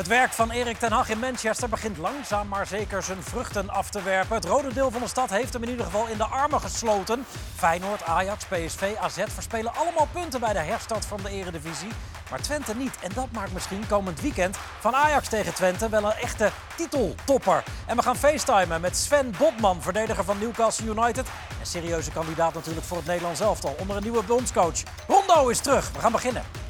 Het werk van Erik ten Hag in Manchester begint langzaam maar zeker zijn vruchten af te werpen. Het rode deel van de stad heeft hem in ieder geval in de armen gesloten. Feyenoord, Ajax, PSV, AZ verspelen allemaal punten bij de herstart van de eredivisie. Maar Twente niet. En dat maakt misschien komend weekend van Ajax tegen Twente wel een echte titeltopper. En we gaan facetimen met Sven Botman, verdediger van Newcastle United. Een serieuze kandidaat natuurlijk voor het Nederlands elftal onder een nieuwe bondscoach. Rondo is terug. We gaan beginnen.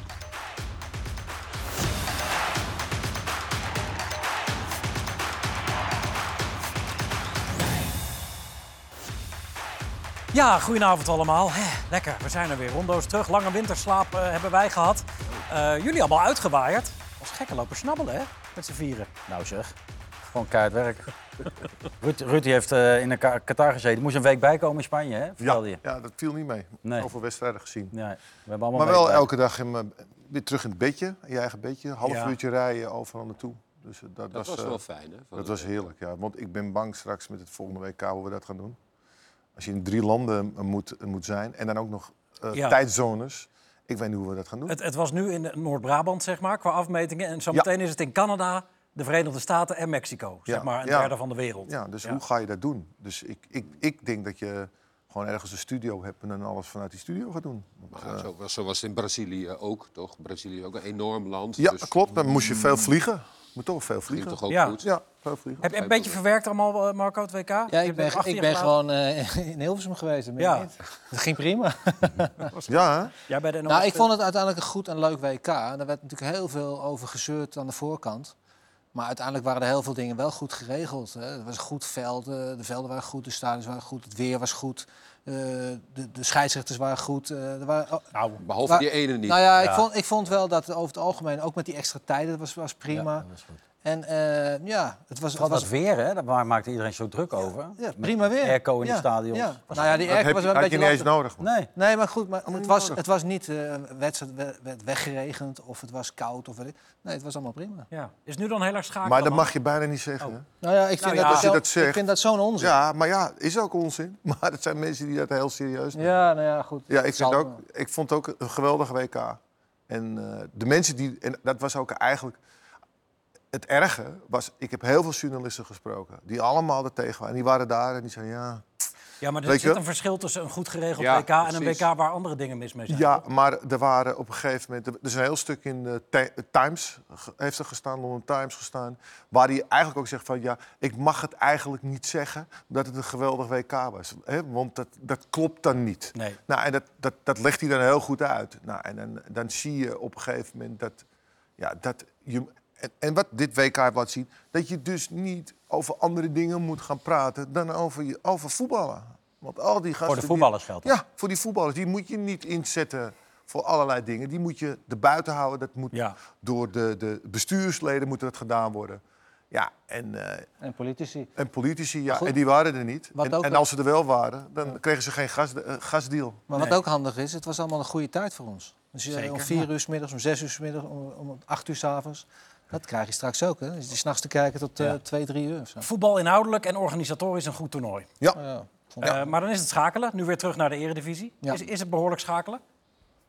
Ja, goedenavond allemaal. Hè, lekker, we zijn er weer. Rondo is terug. Lange winterslaap eh, hebben wij gehad. Eh, jullie allemaal uitgewaaid. Als gekke lopen snabbelen, hè? Met z'n vieren. Nou zeg, gewoon keihard werk. Ruud, Ruud die heeft eh, in een Ka- Qatar gezeten. Die moest een week bijkomen in Spanje, hè? Ja, Vertelde je. ja, dat viel niet mee. Nee. Over wedstrijden gezien. Ja, we hebben allemaal Maar wel bij. elke dag in mijn- weer terug in het bedje, in je eigen bedje. Een half Ja. uurtje rijden overal naartoe. Dus dat, Dat was wel fijn, hè? dat de was heerlijk, ja. Want ik ben bang straks met het volgende WK hoe we dat gaan doen. Als je in drie landen moet, moet zijn en dan ook nog eh, Ja. tijdzones. Ik weet niet hoe we dat gaan doen. Het, het was nu in Noord-Brabant, zeg maar, qua afmetingen. En Ja. zometeen is het in Canada, de Verenigde Staten en Mexico. Zeg Ja, maar een ja. derde van de wereld. Ja, dus Ja. hoe ga je dat doen? Dus ik, ik, ik denk dat je gewoon ergens een studio hebt en dan alles vanuit die studio gaat doen. Eh, zo, was- zo was het in Brazilië ook, toch? Brazilië is ook een enorm land. ja, dus klopt. Dan moest je veel vliegen. Moet toch veel ging vliegen. toch ook Ja. goed? Ja, veel vliegen. Heb je een beetje verwerkt allemaal, eh, Marco, het WK? Ja, ik ben, ik ben gewoon eh, in Hilversum geweest. Ja. niet. Dat ging prima. Ja, hè? Jij bij de NOS nou, ik vond het uiteindelijk een goed en leuk WK. Er werd natuurlijk heel veel over gezeurd aan de voorkant. Maar uiteindelijk waren er heel veel dingen wel goed geregeld. Hè. Het was een goed veld, eh, de velden waren goed, de stadions waren goed, het weer was goed. Eh, de, de scheidsrechters waren goed. eh, er waren, oh, Nou, Behalve die ene niet. nou ja, ik, vond, ik vond wel dat over het algemeen, ook met die extra tijden, dat was, was prima. Ja, dat goed. En eh, ja, het was, het was dat weer, hè? Daar maakte iedereen zo druk over. ja, prima weer. Airco in ja, de stadions. Nou ja, die airco was wel een had je beetje niet nodig. man. Nee. Nee, maar goed, maar het, was, nodig. het was niet eh wedstrijd werd, weggeregend of het was koud. Of. Nee, het was allemaal prima. ja. Is nu dan heel erg schakelen? Maar dat mag je bijna niet zeggen. Oh. hè? Nou ja, ik vind, Nou dat, zo- dat zegt- ik vind dat zo'n onzin. Ja, maar ja, is ook onzin. Maar het zijn mensen die dat heel serieus nemen. Ja, nou ja, goed. Ja, ik, vind ook, ik vond het ook een geweldige WK. En eh, de mensen die... En dat was ook eigenlijk... Het erge was, ik heb heel veel journalisten gesproken. Die allemaal er tegen waren. En die waren daar en die zeiden, ja... Ja, maar er zit een verschil tussen een goed geregeld Ja, WK en een. WK waar andere dingen mis mee zijn. Ja, maar er waren op een gegeven moment... Er is een heel stuk in de Ti- Times, ge- heeft er gestaan, London Times gestaan... waar hij eigenlijk ook zegt van... ja, ik mag het eigenlijk niet zeggen dat het een geweldig WK was. Hè? Want dat, dat klopt dan niet. Nee. Nou, en dat, dat, dat legt hij dan heel goed uit. Nou, en dan, dan zie je op een gegeven moment dat... Ja, dat je, en, en wat dit WK heeft laten zien... dat je dus niet over andere dingen moet gaan praten... dan over, je, over voetballen. Want al die gasten... Voor de die- voetballers geldt dat. ja, voor die voetballers. Die moet je niet inzetten voor allerlei dingen. Die moet je er buiten houden. Dat moet Ja. door de, de bestuursleden moet dat gedaan worden. Ja, en, eh, En politici. en politici, ja, Goed. en die waren er niet. En, ook en wel- als ze er wel waren, dan kregen ze geen gas, eh, gasdeal. Maar Nee. wat ook handig is, het was allemaal een goede tijd voor ons. Dus je, Zeker, om vier uur 's middags, om zes uur 's middags, om, om acht uur 's avonds. Dat krijg je straks ook, hè? Dus je s'nachts te kijken tot eh, Ja. twee, drie uur of zo. Voetbal inhoudelijk en organisatorisch een goed toernooi. Ja, Eh, maar dan is het schakelen. Nu weer terug naar de eredivisie. Ja. Is, is het behoorlijk schakelen?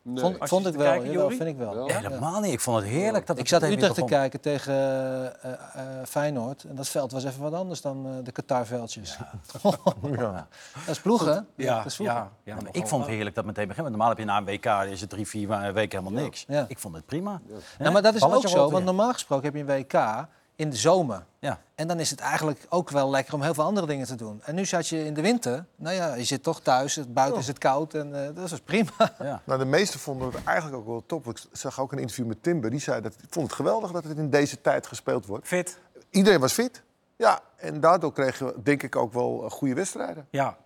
Nee. vond, Als vond je ik wel, kijken, jawel, vind ik wel. Wel? Ja. Helemaal niet. Ik vond het heerlijk dat Ik zat even Utrecht te kijken tegen eh, eh, Feyenoord. En dat veld was even wat anders dan eh, de Qatarveldjes. Ja. Dat is ploegen, hè? Ja, dat is ploegen. ja, ja, Ja, maar ik vond het heerlijk dat het meteen begint. Want normaal heb je na een WK is het drie, vier weken helemaal niks. Ja. Ik vond het prima. Nou, maar dat is Balletje ook zo, want normaal gesproken heb je een WK in de zomer. Ja. En dan is het eigenlijk ook wel lekker om heel veel andere dingen te doen. En nu zat je in de winter. Nou ja, je zit toch thuis, buiten is het koud en eh, dat is prima. Ja. nou, de meesten vonden het eigenlijk ook wel top. Ik zag ook een interview met Timber. Die zei dat ik vond het geweldig dat het in deze tijd gespeeld wordt. Fit? Iedereen was fit. Ja, en daardoor kregen we denk ik ook wel eh, goede wedstrijden. Ja.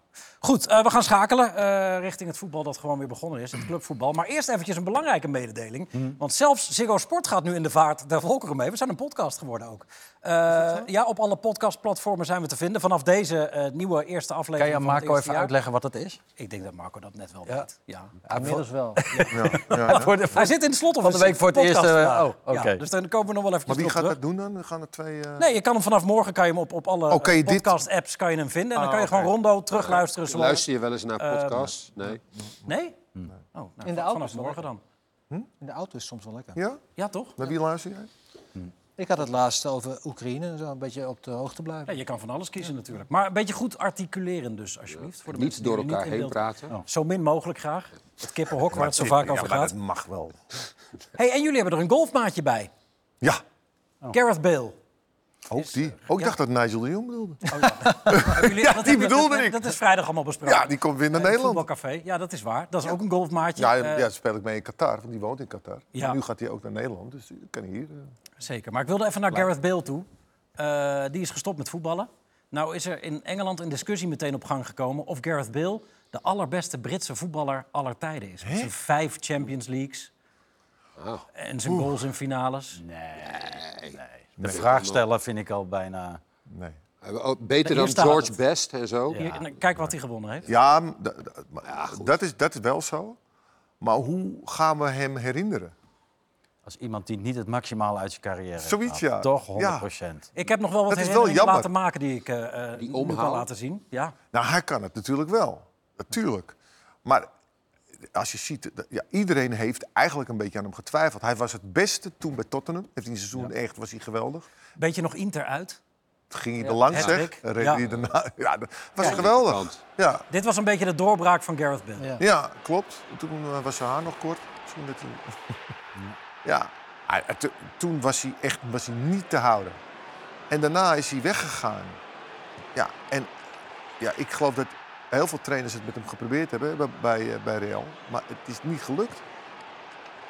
Goed, eh, we gaan schakelen eh, richting het voetbal dat gewoon weer begonnen is, het clubvoetbal. Maar eerst eventjes een belangrijke mededeling. Want zelfs Ziggo Sport gaat nu in de vaart der volkeren mee. We zijn een podcast geworden ook. Eh, ja, op alle podcastplatformen zijn we te vinden. Vanaf deze eh, nieuwe eerste Kan aflevering je van het Marco eerste even jaar. uitleggen wat het is? Ik denk dat Marco dat net wel Ja. weet. Ja. Inmiddels wel. Ja. Voor Hij zit in de slot Van de week voor het eerst, eh, oh, oké. Ja, dus dan komen we nog wel even Maar wie gaat terug. dat doen dan? Dan gaan er twee... eh, Nee, je kan hem vanaf morgen kan je hem op, op alle Oh, kan je dit- podcast-apps kan je hem vinden. En dan Ah, kan je gewoon rondo terugluisteren. Zoals- Luister je wel eens naar Eh, podcasts? nee. Nee? Oh, nou, In de vanaf auto's wel morgen dan. In de auto is het soms wel lekker. Ja? Ja, toch? Naar wie luister jij? Ik had het laatst over Oekraïne, zo een beetje op de hoogte blijven. Ja, je kan van alles kiezen natuurlijk. Maar een beetje goed articuleren dus, alsjeblieft. Voor de mensen Niet die door elkaar in heen beeld- praten. Zo min mogelijk graag. Het kippenhok waar het zo vaak Ja, over maar gaat. dat mag wel. Hey, en jullie hebben er een golfmaatje bij. Ja, Gareth Bale. Ook die. Ook ik dacht dat Nigel de Jong bedoelde. Jullie- Ja, dat die hebben- bedoelde dat, ik. Dat is vrijdag allemaal besproken. Ja, die komt weer naar het Nederland. voetbalcafé. Ja, dat is waar. Dat is ook een golfmaatje. Ja, Eh, ja, speel ik mee in Qatar, want die woont in Qatar. Ja. Nu gaat hij ook naar Nederland, dus kan hij hier. eh. Zeker. Maar ik wilde even naar Gareth Bale toe. Eh, die is gestopt met voetballen. Nou is er in Engeland een discussie meteen op gang gekomen... of Gareth Bale de allerbeste Britse voetballer aller tijden is. Met zijn vijf Champions Leagues Ah. en zijn goals in finales. De vraag stellen vind ik al bijna... Nee. Eh, Beter dan George. Best en zo. En kijk wat hij gewonnen heeft. Ja, dat, is, dat is wel zo. Maar hoe gaan we hem herinneren? Als iemand die niet het maximale uit zijn carrière heeft Zoiets, ja. Toch, Ja. 100 procent. Ik heb nog wel wat Dat wel herinneringen laten maken die ik eh eh, Die nu kan laten zien. Ja. Nou, hij kan het natuurlijk wel. Natuurlijk. Maar als je ziet, ja, iedereen heeft eigenlijk een beetje aan hem getwijfeld. Hij was het beste toen bij Tottenham. Heeft hij seizoen echt, was hij geweldig. Beetje nog Inter uit. Toen ging hij er langs, zeg. Reed Ja. hij daarna. Ja, dat was geweldig. Ja, Dit was een beetje de doorbraak van Gareth Bale. Ja. ja, klopt. Toen eh, was zijn haar nog kort. Misschien dat hij... ja, to- toen was hij echt was hij niet te houden. En daarna is hij weggegaan. Ja, en ja, ik geloof dat heel veel trainers het met hem geprobeerd hebben bij, bij, eh, bij Real. Maar het is niet gelukt.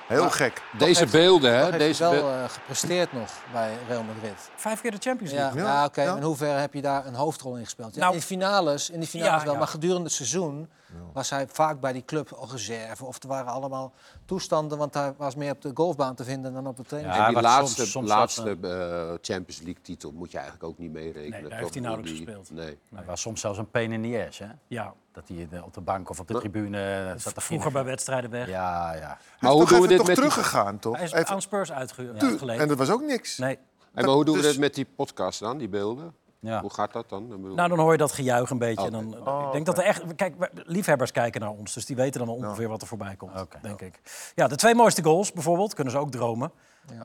Heel Maar- gek. Deze heeft- beelden, hè? heeft Deze hij wel eh, gepresteerd nog bij Real Madrid. Vijf keer de Champions League. Ja, ja, oké. ja. In hoeverre heb je daar een hoofdrol in gespeeld? Ja, Nou- in finales, in die finales Ja, wel, ja. maar gedurende het seizoen was hij vaak bij die club al reserve. Of er waren allemaal toestanden, want hij was meer op de golfbaan te vinden dan op de training. Ja, en die laatste, soms- soms laatste dat, eh, Champions League titel moet je eigenlijk ook niet meerekenen. Nee, daar toch? heeft hij nauwelijks Die- gespeeld. Nee. Hij was soms zelfs een pain in the ass, hè? Ja. Dat hij eh, op de bank of op de tribune eh, zat te Vroeger bij wedstrijden weg. Ja, ja. Maar hoe doen we dit toch met die- teruggegaan, toch? Hij is Even- aan Spurs uitge uitgeleend. en dat was ook niks. Nee. En maar hoe doen we Dus- dit met die podcast dan, die beelden? Ja. Hoe gaat dat dan? Nou, dan hoor je dat gejuich een beetje. En dan, ik denk dat er echt... Kijk, liefhebbers kijken naar ons, dus die weten dan ongeveer wat er voorbij komt, denk ik. Ja, de twee mooiste goals bijvoorbeeld, kunnen ze ook dromen.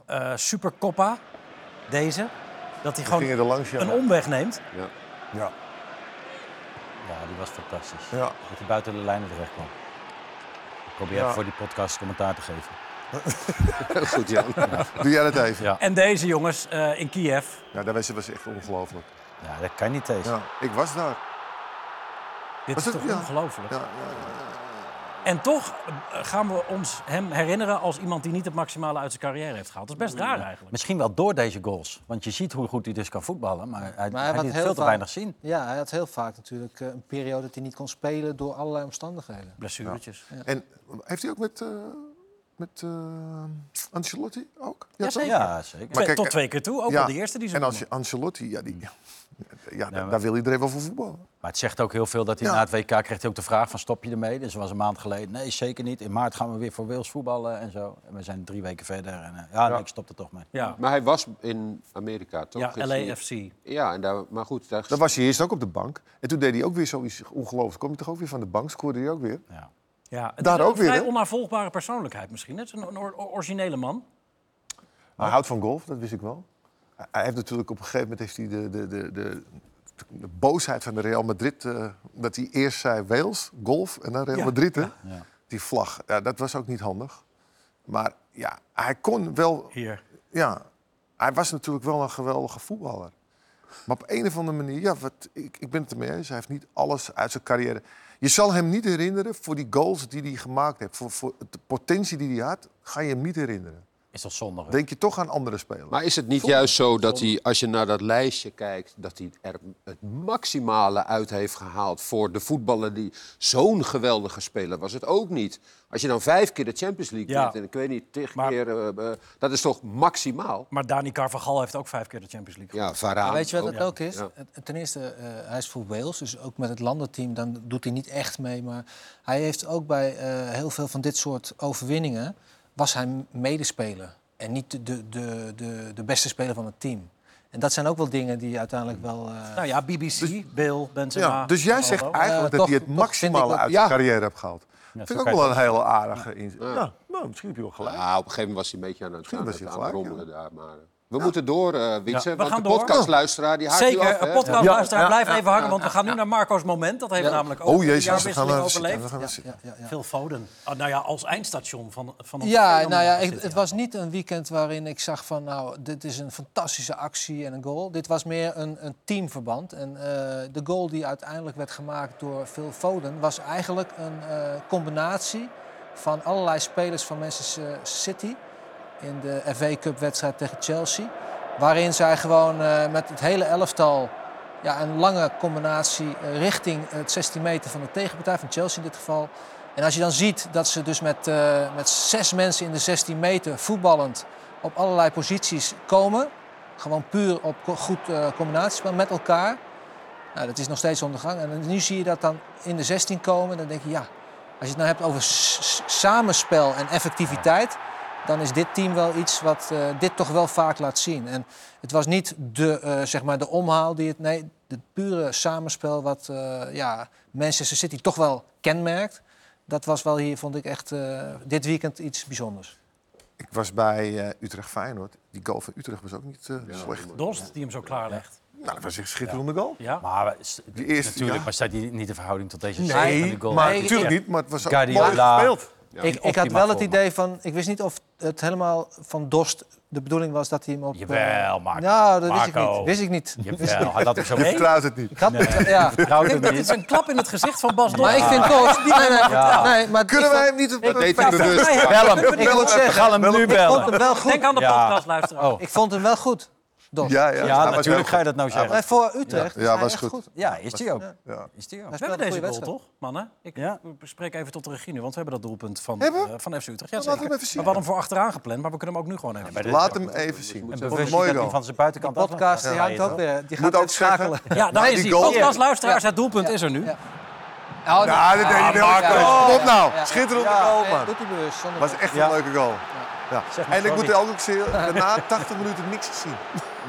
Ja. Eh, Super Coppa, deze. Dat hij gewoon langs, ja. een omweg neemt. ja. Ja. ja, die was fantastisch. Ja. Dat hij buiten de lijnen terecht kwam. Ik probeer Ja. voor die podcast commentaar te geven. Goed, Jan. Doe jij dat even? Ja. En deze jongens eh, in Kiev. Ja, dat was, was echt ongelooflijk. Ja, dat kan niet tegen. Ja, ik was daar. Dit Was is toch ja. ongelooflijk. Ja, ja, ja. En toch eh, gaan we ons hem herinneren als iemand die niet het maximale uit zijn carrière heeft gehaald. Dat is best raar eigenlijk. Misschien wel door deze goals. Want je ziet hoe goed hij dus kan voetballen. Maar hij, Maar hij had liet heel veel te weinig zien. Ja, hij had heel vaak natuurlijk eh, een periode dat hij niet kon spelen door allerlei omstandigheden. Blessuretjes. En heeft hij ook met, eh met eh, Ancelotti ook? Ja, zeker. Ja, zeker. Maar kijk, Tot twee keer toe, ook ja, wel de eerste die ze En als je Ancelotti, ja, die, ja, daar- maar- daar wil iedereen wel voor voetballen. Maar het zegt ook heel veel dat hij Ja. na het WK kreeg hij ook de vraag van stop je ermee? Dus dat was een maand geleden. Nee, zeker niet. In maart gaan we weer voor Wales voetballen en zo. En we zijn drie weken verder. En, eh, ja, nee, ik stop er toch mee. Ja, Maar hij was in Amerika, toch? ja LAFC. Ja, en daar, maar goed. Daar, Dan was hij eerst ook op de bank. En toen deed hij ook weer zoiets ongelooflijk. Kom je toch ook weer van de bank, scoorde hij ook weer. Ja. Ja, het Daar is ook een weer, vrij hè? onnavolgbare persoonlijkheid misschien. Het is een, een or- originele man. Hij houdt van golf, dat wist ik wel. Hij- heeft natuurlijk op een gegeven moment heeft hij de, de, de, de, de boosheid van de Real Madrid. eh, dat hij eerst zei Wales, golf en dan Real Ja. Madrid. Hè? Ja. Die vlag, ja, dat was ook niet handig. Maar ja, hij kon wel Hier. ja, hij was natuurlijk wel een geweldige voetballer. Maar op een of andere manier, ja, wat, ik, ik ben het ermee eens. Hij heeft niet alles uit zijn carrière. Je zal hem niet herinneren voor die goals die hij gemaakt heeft. Voor, voor de potentie die hij had, ga je hem niet herinneren. Is toch zonde? Denk je toch aan andere spelers. Maar is het niet juist zo dat hij, als je naar dat lijstje kijkt, dat hij er het maximale uit heeft gehaald voor de voetballer die zo'n geweldige speler was? Het ook niet. Als je dan vijf keer de Champions League Ja. wint en ik weet niet, tig Maar- keer, eh, eh, dat is toch maximaal? Maar Dani Carvajal heeft ook vijf keer de Champions League. Ja, Varaan. Maar weet je wat het ook. is? Ja. Ten eerste, eh, hij is voor Wales, dus ook met het landenteam, dan doet hij niet echt mee. Maar hij heeft ook bij eh, heel veel van dit soort overwinningen, was hij medespeler. En niet de, de, de, de, beste speler van het team. En dat zijn ook wel dingen die uiteindelijk wel... eh, Nou ja, BBC, Bill, Benzema. ja, dus jij zegt eigenlijk dat hij het maximale uit ja. zijn carrière heeft gehaald. Ja, vind ik ook wel een hele aardige inzet. Ja. Ja, nou, misschien heb je wel gelijk. Ja, op een gegeven moment was hij een beetje aan het, aan het, rommelen daar. Maar, We moeten door, eh Wietse, we want gaan de door. podcastluisteraar die haakt nu Zeker, af. hè? een podcastluisteraar, Ja. blijf even hangen, want we gaan nu naar Marco's moment. Dat heeft Ja. namelijk ook Oh de jezus, we gaan overleefd. We gaan Ja, ja, ja. Phil Foden. Oh, nou ja, als eindstation van, van een Ja, nou ja, ik- het was niet een weekend waarin ik zag van, nou, dit is een fantastische actie en een goal. Dit was meer een, een teamverband. En eh, de goal die uiteindelijk werd gemaakt door Phil Foden was eigenlijk een eh, combinatie van allerlei spelers van Manchester City in de FA Cup wedstrijd tegen Chelsea. Waarin zij gewoon eh, met het hele elftal ja, een lange combinatie richting het 16 meter van de tegenpartij, van Chelsea in dit geval. En als je dan ziet dat ze dus met, eh, met zes mensen in de 16 meter voetballend op allerlei posities komen. Gewoon puur op co- goed eh, combinatiespel met elkaar. Nou, dat is nog steeds ondergang. En nu zie je dat dan in de 16 komen. Dan denk je, ja, als je het nou hebt over samenspel en effectiviteit. Dan is dit team wel iets wat eh, dit toch wel vaak laat zien. En het was niet de, eh, zeg maar de omhaal die het. Nee, het pure samenspel wat eh, ja, Manchester City toch wel kenmerkt. Dat was wel hier, vond ik echt eh, dit weekend iets bijzonders. Ik was bij eh, Utrecht Feyenoord. Die goal van Utrecht was ook niet eh, slecht. Dost, die hem zo klaarlegt. Nou, dat was echt een schitterende goal. Ja. Maar Die eerste, natuurlijk ja. was dat die niet de verhouding tot deze Nee, goal. maar Nee, natuurlijk Ja. niet. Maar het was ook mooi gespeeld. Ja. ik, ik had wel het idee van, ik wist niet of het helemaal van Dost de bedoeling was dat hij hem op. eh, Jawel, Marco. Nou, dat wist ik Marco. niet. Wist ik niet. Jawel, hij laat hem zo Je vertrouwt het niet. Had, ja. Dit is een klap in het gezicht van Bas Dost. Maar ik vind Dost. Nee, nee, Ja. nee, maar Kunnen wij hem niet op Dat deed de hij bewust. Nee, Bel hem. ik Ik moet zeggen, Ga hem nu ik vond bellen. hem wel goed. Denk aan de Ja. podcastluisteraar. Oh. Ik vond hem wel goed. Ja, ja. Ja, natuurlijk ga je dat nou zeggen. Maar voor Utrecht. Ja, was echt goed. Ja, is die ook. Ja. Is die ook. We hebben deze goal, wedstrijd. toch, mannen? Ik Ja. spreek even tot de regie nu, want we hebben dat doelpunt van, eh, van FC Utrecht. Ja, Dan laten we even zien. we hadden hem voor achteraan gepland, maar we kunnen hem ook nu gewoon even Laat hem even zien. Een mooie dat hij goal. van zijn buitenkant Podcast, die Ja, hangt ja, ook weer. Die gaat ook schakelen. Ja, daar Die is hij. Podcastluisteraars, Ja. het doelpunt is er nu. Ja. Ja, dat deed hij heel Marco. goed. Kom op nou. Schitterende Ja, goal, man. zonder was echt Ja. een leuke goal. Ja. Zeg maar En ik moet ook ook zeggen, daarna 80 minuten niks gezien.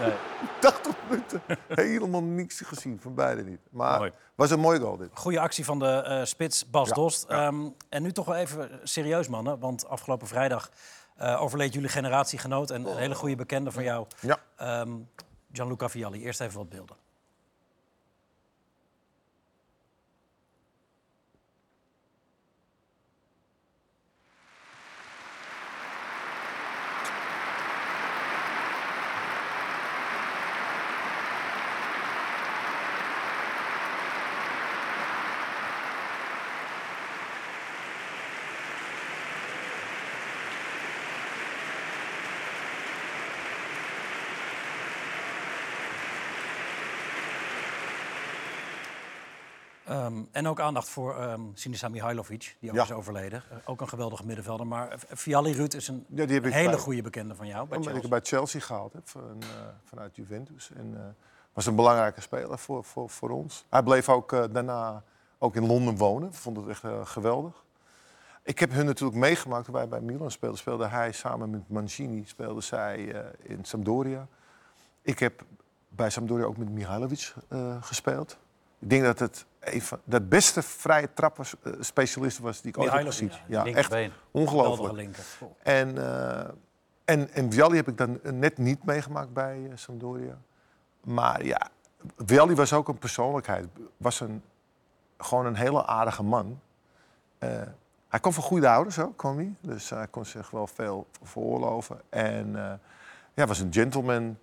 Nee. 80 minuten helemaal niks gezien, van beide niet. Maar Mooi. was een mooie goal dit. Goede actie van de eh, spits Bas Ja, Dost. ja. Ehm, en nu toch wel even serieus, mannen. Want afgelopen vrijdag eh, overleed jullie generatiegenoot... en een hele goede bekende van jou, Ja. ehm, Gianluca Vialli. Eerst even wat beelden. Ehm, en ook aandacht voor ehm Sinisa Mihailovic, die ook Ja. is overleden. Eh, ook een geweldige middenvelder. Maar eh, Vialli Ruud is een Ja, heb hele bij- goede bekende van jou. Bij Omdat ik bij Chelsea gehaald heb van, eh, vanuit Juventus. En was een belangrijke speler voor, voor, voor ons. Hij bleef ook daarna ook in Londen wonen. Vond het echt geweldig. Ik heb hun natuurlijk meegemaakt toen wij bij Milan speelden. Speelde hij samen met Mancini, speelde zij in Sampdoria. Ik heb bij Sampdoria ook met Mihailovic gespeeld. Ik denk dat het de beste vrije trappen eh, specialist was die ik ooit heb gezien. ja, Ja, echt ongelooflijk. En, eh en, en Vialli heb ik dan net niet meegemaakt bij eh, Sampdoria. Maar ja, Vialli was ook een persoonlijkheid. Was een, gewoon een hele aardige man. Eh, hij kwam van goede ouders ook, kwam hij. Dus hij kon zich wel veel veroorloven. En eh, ja, was een gentleman.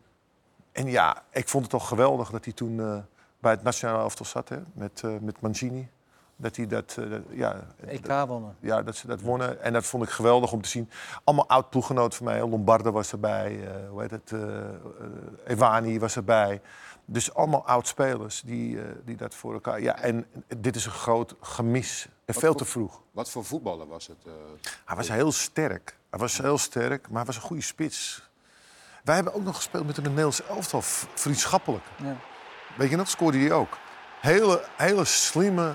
En ja, ik vond het toch geweldig dat hij toen eh, bij het nationale elftal zat, hè, met, eh, met Mancini. Dat hij dat, eh, dat- ja, EK wonnen. ja, dat ze dat wonnen. En dat vond ik geweldig om te zien. Allemaal oud ploeggenoten van mij. Lombardo was erbij. eh hoe heet het? Evani was erbij. Dus allemaal oud spelers die, die dat voor elkaar... Ja, en dit is een groot gemis. En veel te vroeg. Wat voor voetballer was het? eh? Hij was heel sterk. Hij was heel sterk, maar hij was een goede spits. Wij hebben ook nog gespeeld met een Nederlands elftal. Vriendschappelijk. Ja. Weet je nog? Scoorde hij ook. Hele, hele slimme,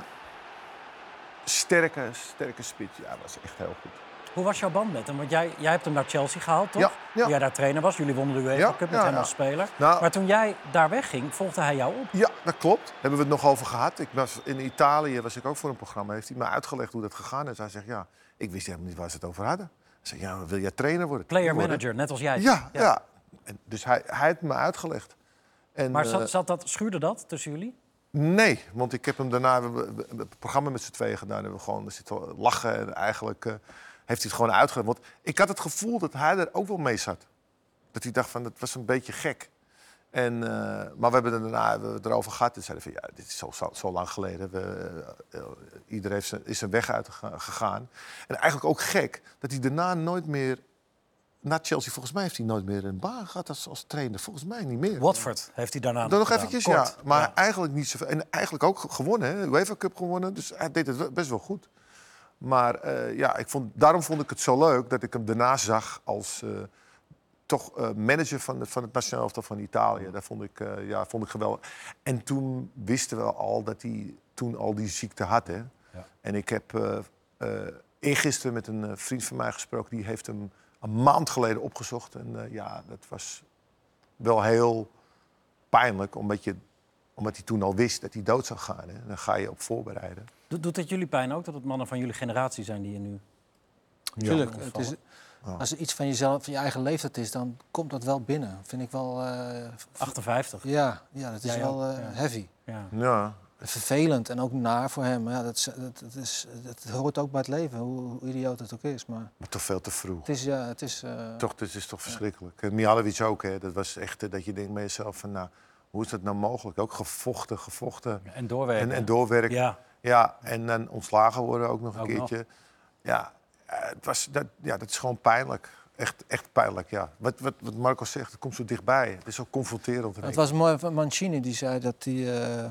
sterke, sterke spits. Ja, was echt heel goed. Hoe was jouw band met hem? Want jij, jij hebt hem naar Chelsea gehaald, toch? Ja, ja. Toen jij daar trainer was. Jullie wonnen de UEFA Ja, Cup met hem als speler. Nou- maar toen jij daar wegging, volgde hij jou op. Ja, dat klopt. Hebben we het nog over gehad. Ik was, in Italië was ik ook voor een programma. Heeft hij me uitgelegd hoe dat gegaan is. Hij zegt, ja, ik wist helemaal niet waar ze het over hadden. Ik zeg, ja, wil jij trainer worden? Player manager, net als jij. Ja, ja. en dus hij, hij heeft me uitgelegd. En, Maar eh, zat, zat dat, schuurde dat tussen jullie? Nee, want ik heb hem daarna we het programma met z'n tweeën gedaan. Hebben we gewoon zitten lachen en eigenlijk eh, heeft hij het gewoon uitgelegd. Want ik had het gevoel dat hij er ook wel mee zat. Dat hij dacht van, dat was een beetje gek. En, eh, maar we hebben er daarna hebben we erover gehad. En zeiden van, ja, dit is zo, zo, zo lang geleden. We, iedereen is zijn weg uitgegaan. En eigenlijk ook gek dat hij daarna nooit meer... Na Chelsea, volgens mij heeft hij nooit meer een baan gehad als, als trainer. Volgens mij niet meer. Watford heeft hij daarna Dan nog gedaan. eventjes, Kort. ja. Maar Ja. eigenlijk niet zoveel. En eigenlijk ook gewonnen, hè. UEFA Cup gewonnen. Dus hij deed het best wel goed. Maar eh, ja, ik vond, daarom vond ik het zo leuk dat ik hem daarna zag als eh, toch eh, manager van het, van het nationaal elftal van Italië. Dat vond ik, ja, vond ik geweldig. En toen wisten we al dat hij toen al die ziekte had. Hè. Ja. En ik heb eergisteren met een vriend van mij gesproken. Die heeft hem een maand geleden opgezocht. En eh, ja, dat was wel heel pijnlijk, omdat, je, omdat hij toen al wist dat hij dood zou gaan. Hè. Dan ga je op voorbereiden. Doet, doet het jullie pijn ook dat het mannen van jullie generatie zijn die je nu... Tuurlijk, het is, als er iets van jezelf, van je eigen leeftijd is, dan komt dat wel binnen. Vind ik wel. eh, v- 58. ja, ja, dat is Jij wel eh, ja. heavy. Ja. Ja, Vervelend en ook naar voor hem. Ja, dat, is, dat, dat is, dat hoort ook bij het leven, hoe, hoe idioot het ook is. Maar maar toch veel te vroeg. het is, ja, het is. eh, Toch, dit is toch verschrikkelijk. En Mihalovic ook, hè. dat was echt eh, dat je denkt bij jezelf van... Nou, hoe is dat nou mogelijk? Ook gevochten, gevochten En doorwerken. en, en doorwerken. ja. Ja, en dan ontslagen worden ook nog een Ook nog. keertje. Ja, eh, het was, dat, ja, dat is gewoon pijnlijk. Echt, echt pijnlijk, ja. Wat, wat, wat Marco zegt, het komt zo dichtbij. Het is zo confronterend. het was mooi van Mancini, die zei dat hij. eh,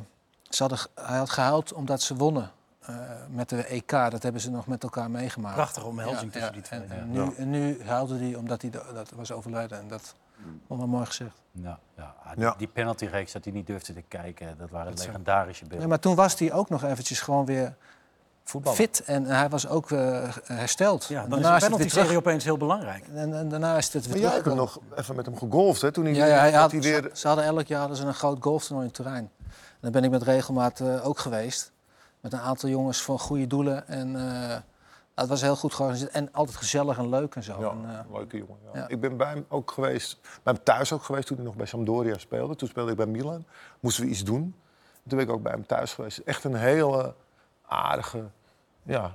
ze hadden, ge- hij had gehuild omdat ze wonnen eh, met de EK. Dat hebben ze nog met elkaar meegemaakt. Prachtige omhelzing Ja, tussen ja. die twee. En, ja. en nu, en nu huilde hij omdat hij dat was overleden. En dat vond ik wel mooi gezegd. Ja, ja. Ah, Die, Ja. die penaltyreeks dat hij niet durfde te kijken, dat waren Dat is- legendarische beelden. Ja, maar toen was hij ook nog eventjes gewoon weer Voetballen. fit. En hij was ook eh, hersteld. Ja, dan is daarna de het terug. opeens heel belangrijk. En, en daarna is het weer Maar jij hebt nog even met hem gegolfd, hè? Toen hij, Ja, ja, hij dat had, hij weer... ze, ze hadden elk jaar hadden ze een groot golftoernooi in Turijn. En daar ben ik met regelmaat eh, ook geweest. Met een aantal jongens voor goede doelen. En eh, het was heel goed georganiseerd. En altijd gezellig en leuk en zo. Ja, En, eh, leuke jongen. Ja. ja. Ik ben bij hem ook geweest, bij hem thuis ook geweest toen hij nog bij Sampdoria speelde. Toen speelde ik bij Milan. Moesten we iets doen. Toen ben ik ook bij hem thuis geweest. Echt een hele aardige, ja,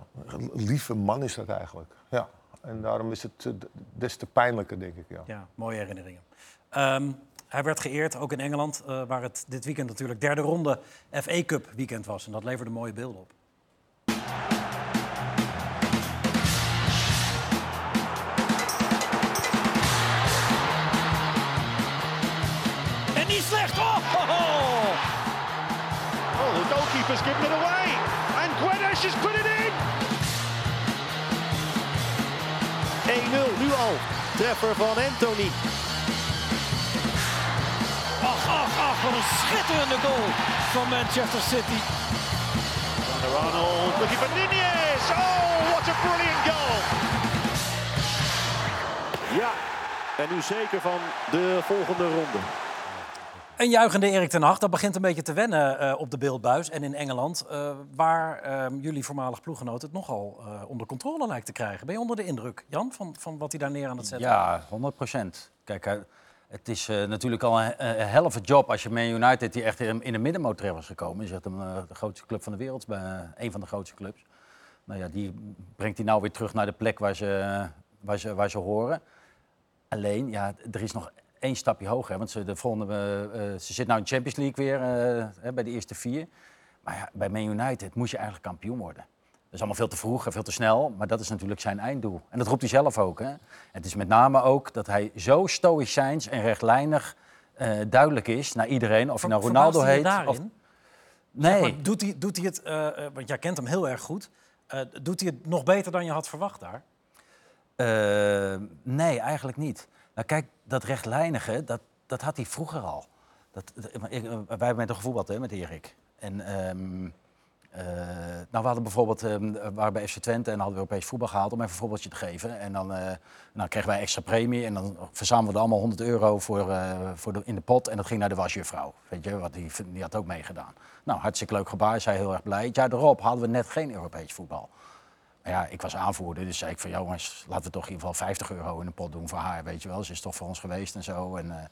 lieve man is dat eigenlijk. Ja. En daarom is het des te pijnlijker, denk ik. Ja. Ja, mooie herinneringen. Ehm, hij werd geëerd, ook in Engeland, eh, waar het dit weekend natuurlijk derde ronde FA Cup weekend was. En dat leverde mooie beelden op. En niet slecht! Oh, ho, ho. Oh, the goalkeeper's given it away. And Guedes has put it in. 1-0 nu al. Treffer van Anthony. Wat een schitterende goal van Manchester City. Arnold looking for Nunez. Oh, what a brilliant goal. Ja, en nu zeker van de volgende ronde. Een juichende Erik ten Hag, dat begint een beetje te wennen eh, op de beeldbuis en in Engeland, eh, waar eh, jullie voormalig ploeggenoot het nogal eh, onder controle lijkt te krijgen. Ben je onder de indruk, Jan, van, van wat hij daar neer aan het zetten? Ja, 100 procent. Kijk, het is eh, natuurlijk al een, een helft job als je Man United, die echt in, de middenmoot was gekomen. Zegt hem, eh, de grootste club van de wereld, bij, eh, een van de grootste clubs. Nou ja, die brengt hij nou weer terug naar de plek waar ze, waar ze, waar ze horen. Alleen, ja, er is nog één stapje hoger. Want ze, de volgende, eh, eh, ze zit nou in de Champions League weer, eh, bij de eerste vier. Maar ja, bij Man United moest je eigenlijk kampioen worden. Dat is allemaal veel te vroeg en veel te snel, maar dat is natuurlijk zijn einddoel. En dat roept hij zelf ook. Hè? Het is met name ook dat hij zo stoïcijns en rechtlijnig eh, duidelijk is naar iedereen. Of je nou Ronaldo hij heet. Of... Nee. Maar doet, hij, doet hij het, eh, eh, want jij kent hem heel erg goed, doet hij het nog beter dan je had verwacht daar? Nee, eigenlijk niet. Nou, kijk, dat rechtlijnige, dat, dat had hij vroeger al. Dat, wij hebben met hem gevoetbald, hè, met Erik. En, ehm, eh, nou, we bijvoorbeeld, ehm, waren bij FC Twente en hadden we Europees voetbal gehaald om even een voorbeeldje te geven. En dan eh, nou, kregen wij extra premie en dan verzamelden we allemaal 100 euro voor, eh, voor de, in de pot. En dat ging naar de wasjuffrouw, weet je, wat die, die had ook meegedaan. Nou, hartstikke leuk gebaar, zij heel erg blij. Het jaar erop hadden we net geen Europees voetbal. Maar ja, ik was aanvoerder, dus zei ik van jongens, laten we toch in ieder geval 50 euro in een pot doen voor haar, weet je wel. Ze is toch voor ons geweest en zo. En,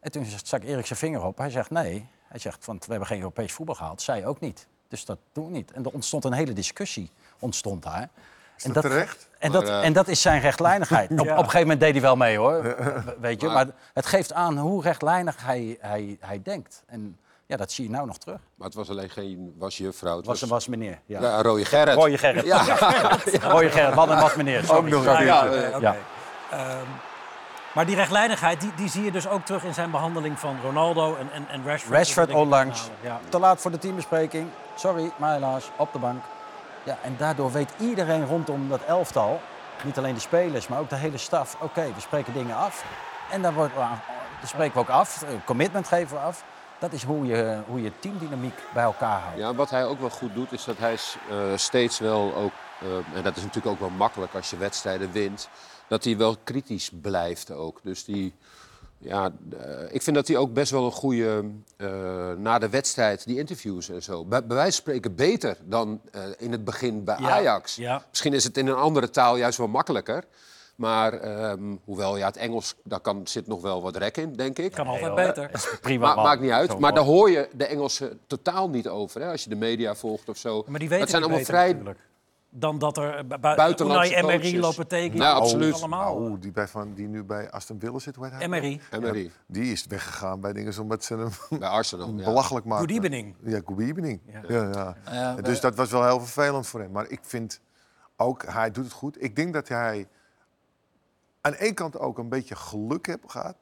en toen stak Erik zijn vinger op. Hij zegt nee. Hij zegt, want we hebben geen Europees voetbal gehaald. Zij ook niet. Dus dat doen we niet. En er ontstond een hele discussie ontstond daar. Is dat terecht? En dat, eh, en dat is zijn rechtlijnigheid. op, op een gegeven moment deed hij wel mee hoor. Weet je, Maar- maar het geeft aan hoe rechtlijnig hij, hij, hij denkt. En ja, dat zie je nou nog terug. Maar het was alleen geen wasjuffrouw. Het Was, was, was meneer. Ja. ja, rode Gerrit. Rooie Gerrit. Ja. Rooie Gerrit, man en was meneer. Sorry. nog een. Ja, ja. Ehm, maar die rechtlijnigheid, die, die zie je dus ook terug in zijn behandeling van Ronaldo en, en, en Rashford. Rashford onlangs. Ja. Te laat voor de teambespreking. Sorry, maar helaas, op de bank. Ja, en daardoor weet iedereen rondom dat elftal, niet alleen de spelers, maar ook de hele staf, oké, we spreken dingen af. En dan, wordt, dan spreken we ook af, eh, commitment geven we af. Dat is hoe je, hoe je teamdynamiek bij elkaar houdt. Ja, wat hij ook wel goed doet, is dat hij eh, steeds wel ook, eh, en dat is natuurlijk ook wel makkelijk als je wedstrijden wint, dat hij wel kritisch blijft ook. Dus die, ja, eh, ik vind dat hij ook best wel een goede, eh, na de wedstrijd, die interviews en zo, bij, bij wijze van spreken beter dan eh, in het begin bij Ja, Ajax. ja. Misschien is het in een andere taal juist wel makkelijker. Maar ehm, hoewel, ja, het Engels, daar kan, zit nog wel wat rek in, denk ik. Kan altijd beter. Prima, Ma- man. maakt niet uit. Maar daar hoor je de Engelsen totaal niet over. Hè? Als je de media volgt of zo. Maar die weten dat zijn het allemaal beter vrij. natuurlijk. Dan dat er bu- bu- Buitenlandse Unai Emery coaches. lopen tekenen. Ja, Dat absoluut. Allemaal. Oh, die, bij van, die nu bij Aston Villa zit, hoe heet hij? Emery. Emery, Die is weggegaan bij dingen omdat ze hem bij Arsenal. Ja. belachelijk maken. Good evening. Ja, good evening. Ja. Ja, Ja, dus dat was wel heel vervelend voor hem. Maar ik vind ook, hij doet het goed. Ik denk dat hij aan één kant ook een beetje geluk heeft gehad.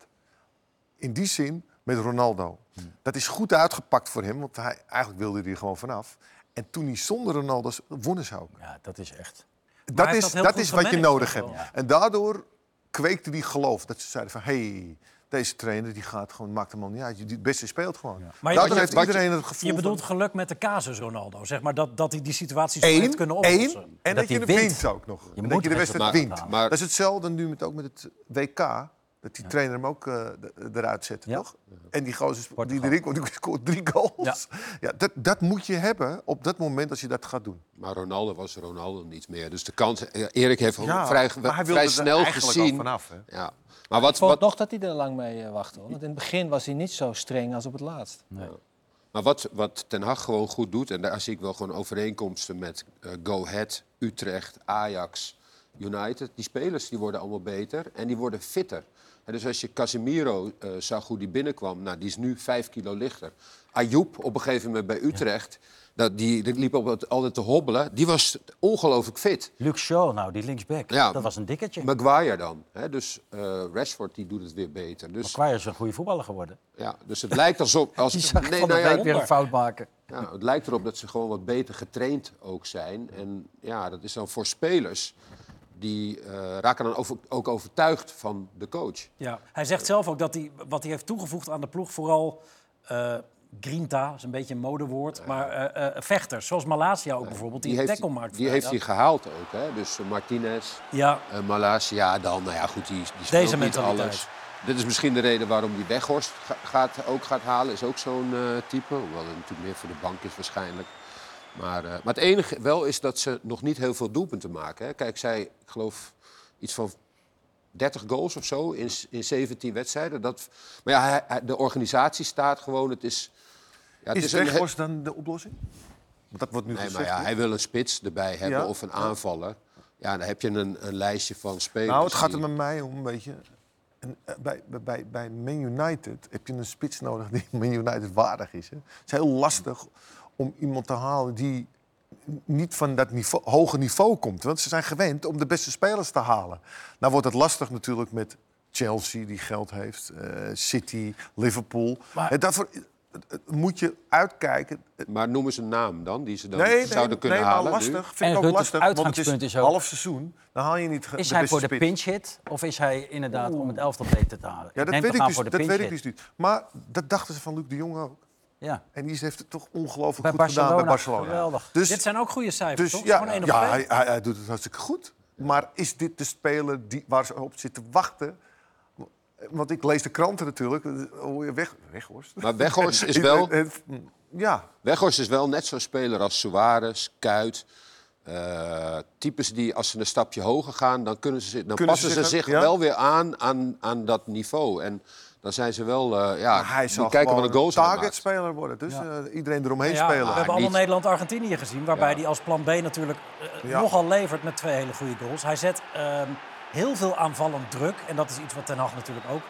In die zin met Ronaldo. Dat is goed uitgepakt voor hem, want hij, eigenlijk wilde hij er gewoon vanaf. En toen hij zonder Ronaldo wonnen ze ook. Ja, dat is echt. Dat is, dat is wat je nodig hebt. En daardoor kweekte die geloof. Dat ze zeiden van, hé, hey, deze trainer die gaat gewoon, maakt hem al niet uit. Die het beste speelt gewoon. Maar je- daardoor je- heeft je- iedereen het gevoel Je bedoelt van... geluk met de casus Ronaldo. Zeg maar dat, dat hij die situaties zo heeft Eén, kunnen oplossen. en dat, Dat je de wint. wint ook nog. En moet dat je de wedstrijd wint. halen. Dat is hetzelfde nu met, ook met het WK. Dat die trainer hem ook eh, d- eruit zette, Ja. toch? En die gozer die komt, die scoort drie goals. Ja. dat, dat moet je hebben op dat moment als je dat gaat doen. Maar Ronaldo was Ronaldo niet meer. Dus de kans. eh, Erik heeft Ja, vrij, maar hij wilde vrij er snel eigenlijk al gezien. vanaf, hè? Ja. Maar wat, Ik vond wat, nog dat hij er lang mee wachtte. Hoor. Want in het begin was hij niet zo streng als op het laatst. Maar wat, wat Ten Hag gewoon goed doet, en daar zie ik wel gewoon overeenkomsten met Go Ahead, Utrecht, Ajax, United. Die spelers die worden allemaal beter en die worden fitter. En dus als je Casemiro eh, zag hoe die binnenkwam, nou, die is nu vijf kilo lichter. Ayoub op een gegeven moment bij Utrecht, dat, die, liep op het, altijd te hobbelen. Die was ongelooflijk fit. Luke Shaw, nou, die linksback, Ja. dat was een dikketje. Maguire dan. Hè? Dus eh, Rashford die doet het weer beter. Dus, Maguire is een goede voetballer geworden. ja, dus het lijkt alsof... Als, Die zag nee, van de nou ja, week weer een fout maken. Ja, het lijkt erop dat ze gewoon wat beter getraind ook zijn. En ja, dat is dan voor spelers die eh, raken dan over- ook overtuigd van de coach. Ja. Hij zegt zelf ook dat hij, wat hij heeft toegevoegd aan de ploeg vooral eh grinta, is een beetje een modewoord, maar eh, vechters, zoals Malasia ook bijvoorbeeld, die, een heeft, tackle maakt. die heeft hij gehaald ook. Hè? Dus Martinez, Ja, uh, Malasia dan, nou ja goed, die, die speelt Deze niet alles. Dit is misschien de reden waarom die Weghorst ga- gaat, ook gaat halen. Is ook zo'n type. Hoewel het natuurlijk meer voor de bank is waarschijnlijk. Maar, eh, maar het enige wel is dat ze nog niet heel veel doelpunten maken. Hè. Kijk, zij, ik geloof, iets van 30 goals of zo in, in 17 wedstrijden. Dat, maar ja, hij- hij- de organisatie staat gewoon. Het is, ja, het Is is een dan de oplossing? Want dat wordt nu Nee, maar gezegd. ja, hij wil een spits erbij hebben Ja. of een aanvaller. Ja, dan heb je een, een lijstje van spelers. Nou, het gaat er met mij om beetje. En, eh, bij, bij- bij, bij Man United heb je een spits nodig die Man United waardig is. Hè. Het is heel lastig om iemand te halen die niet van dat niveau, hoge niveau komt. Want ze zijn gewend om de beste spelers te halen. Nou wordt het lastig natuurlijk met Chelsea, die geld heeft, eh, City, Liverpool. Maar- Eh, daarvoor eh, moet je uitkijken. Maar noem eens een naam dan, die ze dan Nee, nee, zouden kunnen nee, halen. maar nu. lastig. Vind En ik ook lastig, want het is uitgangspunt is ook- half seizoen. Dan haal je niet Is de hij voor de pinch hit of is hij inderdaad om het elftal beter te halen? Ja, dat, neem weet ik, aan dus, voor de dat weet ik dus niet. Maar dat dachten ze van Luc de Jong ook. Ja. En die heeft het toch ongelooflijk Bij goed gedaan bij Barcelona, geweldig. Dus, dit zijn ook goede cijfers, dus toch? ja, hij, hij, hij doet het hartstikke goed. Maar is dit de speler die, waar ze op zitten wachten? Want ik lees de kranten natuurlijk. Je weg, Weghorst. Maar Weghorst is wel, Ja, Weghorst is wel net zo'n speler als Suarez, Kuit. Eh, types die als ze een stapje hoger gaan, dan, kunnen ze, dan Kunnen passen ze ze zich- zich ja? wel weer aan, aan aan dat niveau. En dan zijn ze wel, eh, ja, Maar hij zal kijken wat de goals targetspeler worden. Dus Ja. eh, iedereen eromheen Ja, spelen. we hebben allemaal Nederland-Argentinië gezien, waarbij Ja. hij als plan B natuurlijk eh, Ja. nogal levert met twee hele goede goals. Hij zet ehm, heel veel aanvallend druk en dat is iets wat Ten Hag natuurlijk ook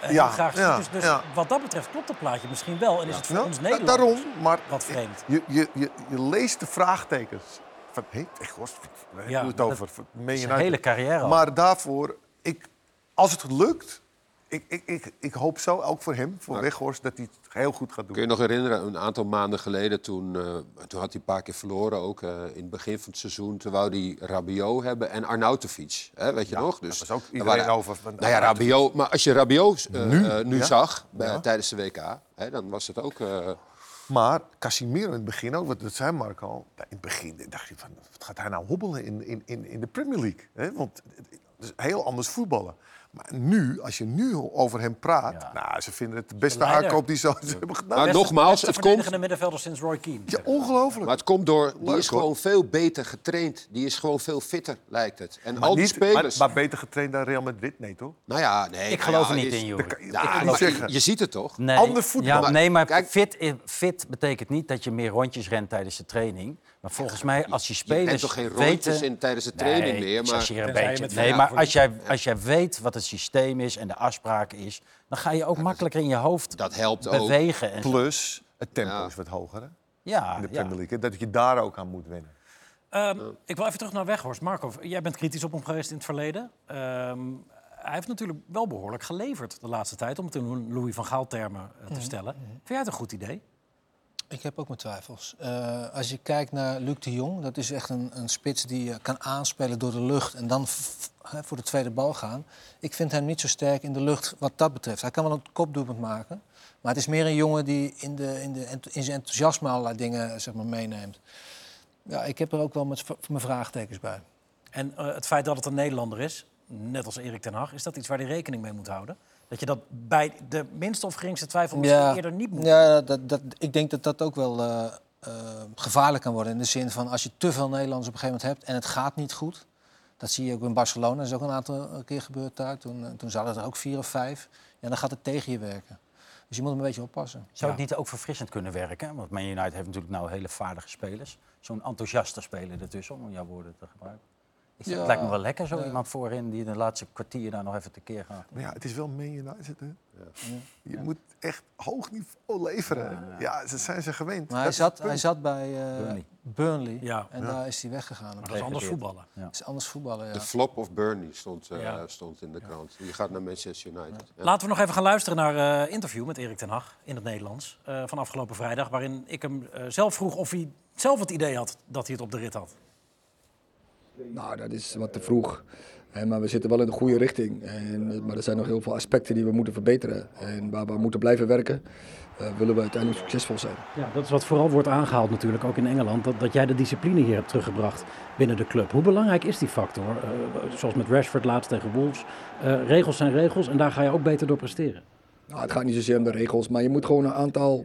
eh, Ja, graag ziet. ja, dus dus ja. wat dat betreft klopt het plaatje misschien wel en is het voor Ja, ons Nederlanders daarom, maar wat vreemd. je, je, je, je leest de vraagtekens. Van, hé, Weghorst, waar het dat- over? Man Zijn United. hele carrière al. Maar daarvoor, ik, als het lukt, ik, ik, ik, ik hoop zo, ook voor hem, voor Maar- Weghorst, dat hij het heel goed gaat doen. Kun je nog herinneren, een aantal maanden geleden, toen, eh, toen had hij een paar keer verloren, ook eh, in het begin van het seizoen. Toen wou hij Rabiot hebben en Arnautovic, hè, weet je nog? Dus daar was ook er iedereen waren- over van Nou ja. Rabiot, maar als je Rabiot eh, Nu? nu Ja. zag bij- tijdens de WK, hè, dan was het ook... Maar Casimiro in het begin ook, want dat zei Mark al. In het begin dacht je van, wat gaat hij nou hobbelen in, in, in, in de Premier League? Hè? Want het is heel anders voetballen. Maar nu, als je nu over hem praat, Ja. nou, ze vinden het de beste De leider. aankoop die ze ooit hebben gedaan. Maar Beste- nogmaals, beste het komt- verdedigende middenvelder sinds Roy Keane. Ja, ongelooflijk. Maar het komt door, die Leuk, is hoor. gewoon veel beter getraind. Die is gewoon veel fitter, lijkt het. En Maar al die niet- spelers... Maar, maar beter getraind dan Real Madrid, nee toch? nou ja, nee. ik nou geloof ja, er niet is- in, maar zeggen. je, je ziet het toch? Nee, Ander voetbal. Ja, nee, maar Kijk- fit, fit betekent niet dat je meer rondjes rent tijdens de training. Maar volgens mij, als je Je spelers bent toch geen rondjes weten... in tijdens de training Nee, meer, maar... als je een je beetje... met Nee, maar als jij, als jij weet wat het systeem is en de afspraak is... dan ga je ook makkelijker in je hoofd Dat helpt ook. bewegen. En zo. Plus, het tempo Ja. is wat hoger hè? ja, in de. Premier League. Dat je daar ook aan moet winnen. Ehm, ik wil even terug naar Weghorst. Marco, jij bent kritisch op hem geweest in het verleden. Ehm, hij heeft natuurlijk wel behoorlijk geleverd de laatste tijd, om het in Louis van Gaal termen eh, te stellen. Vind jij het een goed idee? Ik heb ook mijn twijfels. Eh, als je kijkt naar Luc de Jong, dat is echt een, een spits die je kan aanspelen door de lucht en dan voor de tweede bal gaan. Ik vind hem niet zo sterk in de lucht wat dat betreft. Hij kan wel een kopdoelpunt maken, maar het is meer een jongen die in, de, in, de, in zijn enthousiasme allerlei dingen zeg maar, meeneemt. Ja, ik heb er ook wel met mijn vraagtekens bij. En eh, het feit dat het een Nederlander is, net als Erik ten Hag, is dat iets waar hij rekening mee moet houden? Dat je dat bij de minste of geringste twijfel misschien eerder niet moet Ja, dat, dat, ik denk dat dat ook wel eh, eh, gevaarlijk kan worden. In de zin van als je te veel Nederlanders op een gegeven moment hebt en het gaat niet goed. Dat zie je ook in Barcelona. Dat is ook een aantal keer gebeurd daar. Toen, eh, toen zaten er ook vier of vijf. Ja, dan gaat het tegen je werken. Dus je moet hem een beetje oppassen. Zou Ja. het niet ook verfrissend kunnen werken? Want Man United heeft natuurlijk nou hele vaardige spelers. Zo'n enthousiaste speler ertussen, om jouw woorden te gebruiken. Ik Ja. Het lijkt me wel lekker, zo Ja. iemand voorin die de laatste kwartier daar nog even tekeer gaat. Maar ja, het is wel Man United, hè? Je moet echt hoog niveau leveren. Ja, dat zijn ze gewend. Maar hij zat, hij zat bij eh, Burnley. Burnley. Ja. En daar is hij weggegaan. Maar dat is anders voetballen. Dat is anders voetballen, ja. De flop of Burnley stond, eh, Ja. stond in de krant. Je gaat naar Manchester United. Ja. Laten we nog even gaan luisteren naar eh interview met Erik ten Hag in het Nederlands eh, van afgelopen vrijdag. Waarin ik hem eh, zelf vroeg of hij zelf het idee had dat hij het op de rit had. Nou, dat is wat te vroeg. Maar we zitten wel in de goede richting. En, eh, maar er zijn nog heel veel aspecten die we moeten verbeteren. En waar we moeten blijven werken, eh, willen we uiteindelijk succesvol zijn. Ja, dat is wat vooral wordt aangehaald natuurlijk, ook in Engeland. Dat, dat jij de discipline hier hebt teruggebracht binnen de club. Hoe belangrijk is die factor? Eh, zoals met Rashford laatst tegen Wolves. Regels zijn regels en daar ga je ook beter door presteren. Nou, het gaat niet zozeer om de regels, maar je moet gewoon een aantal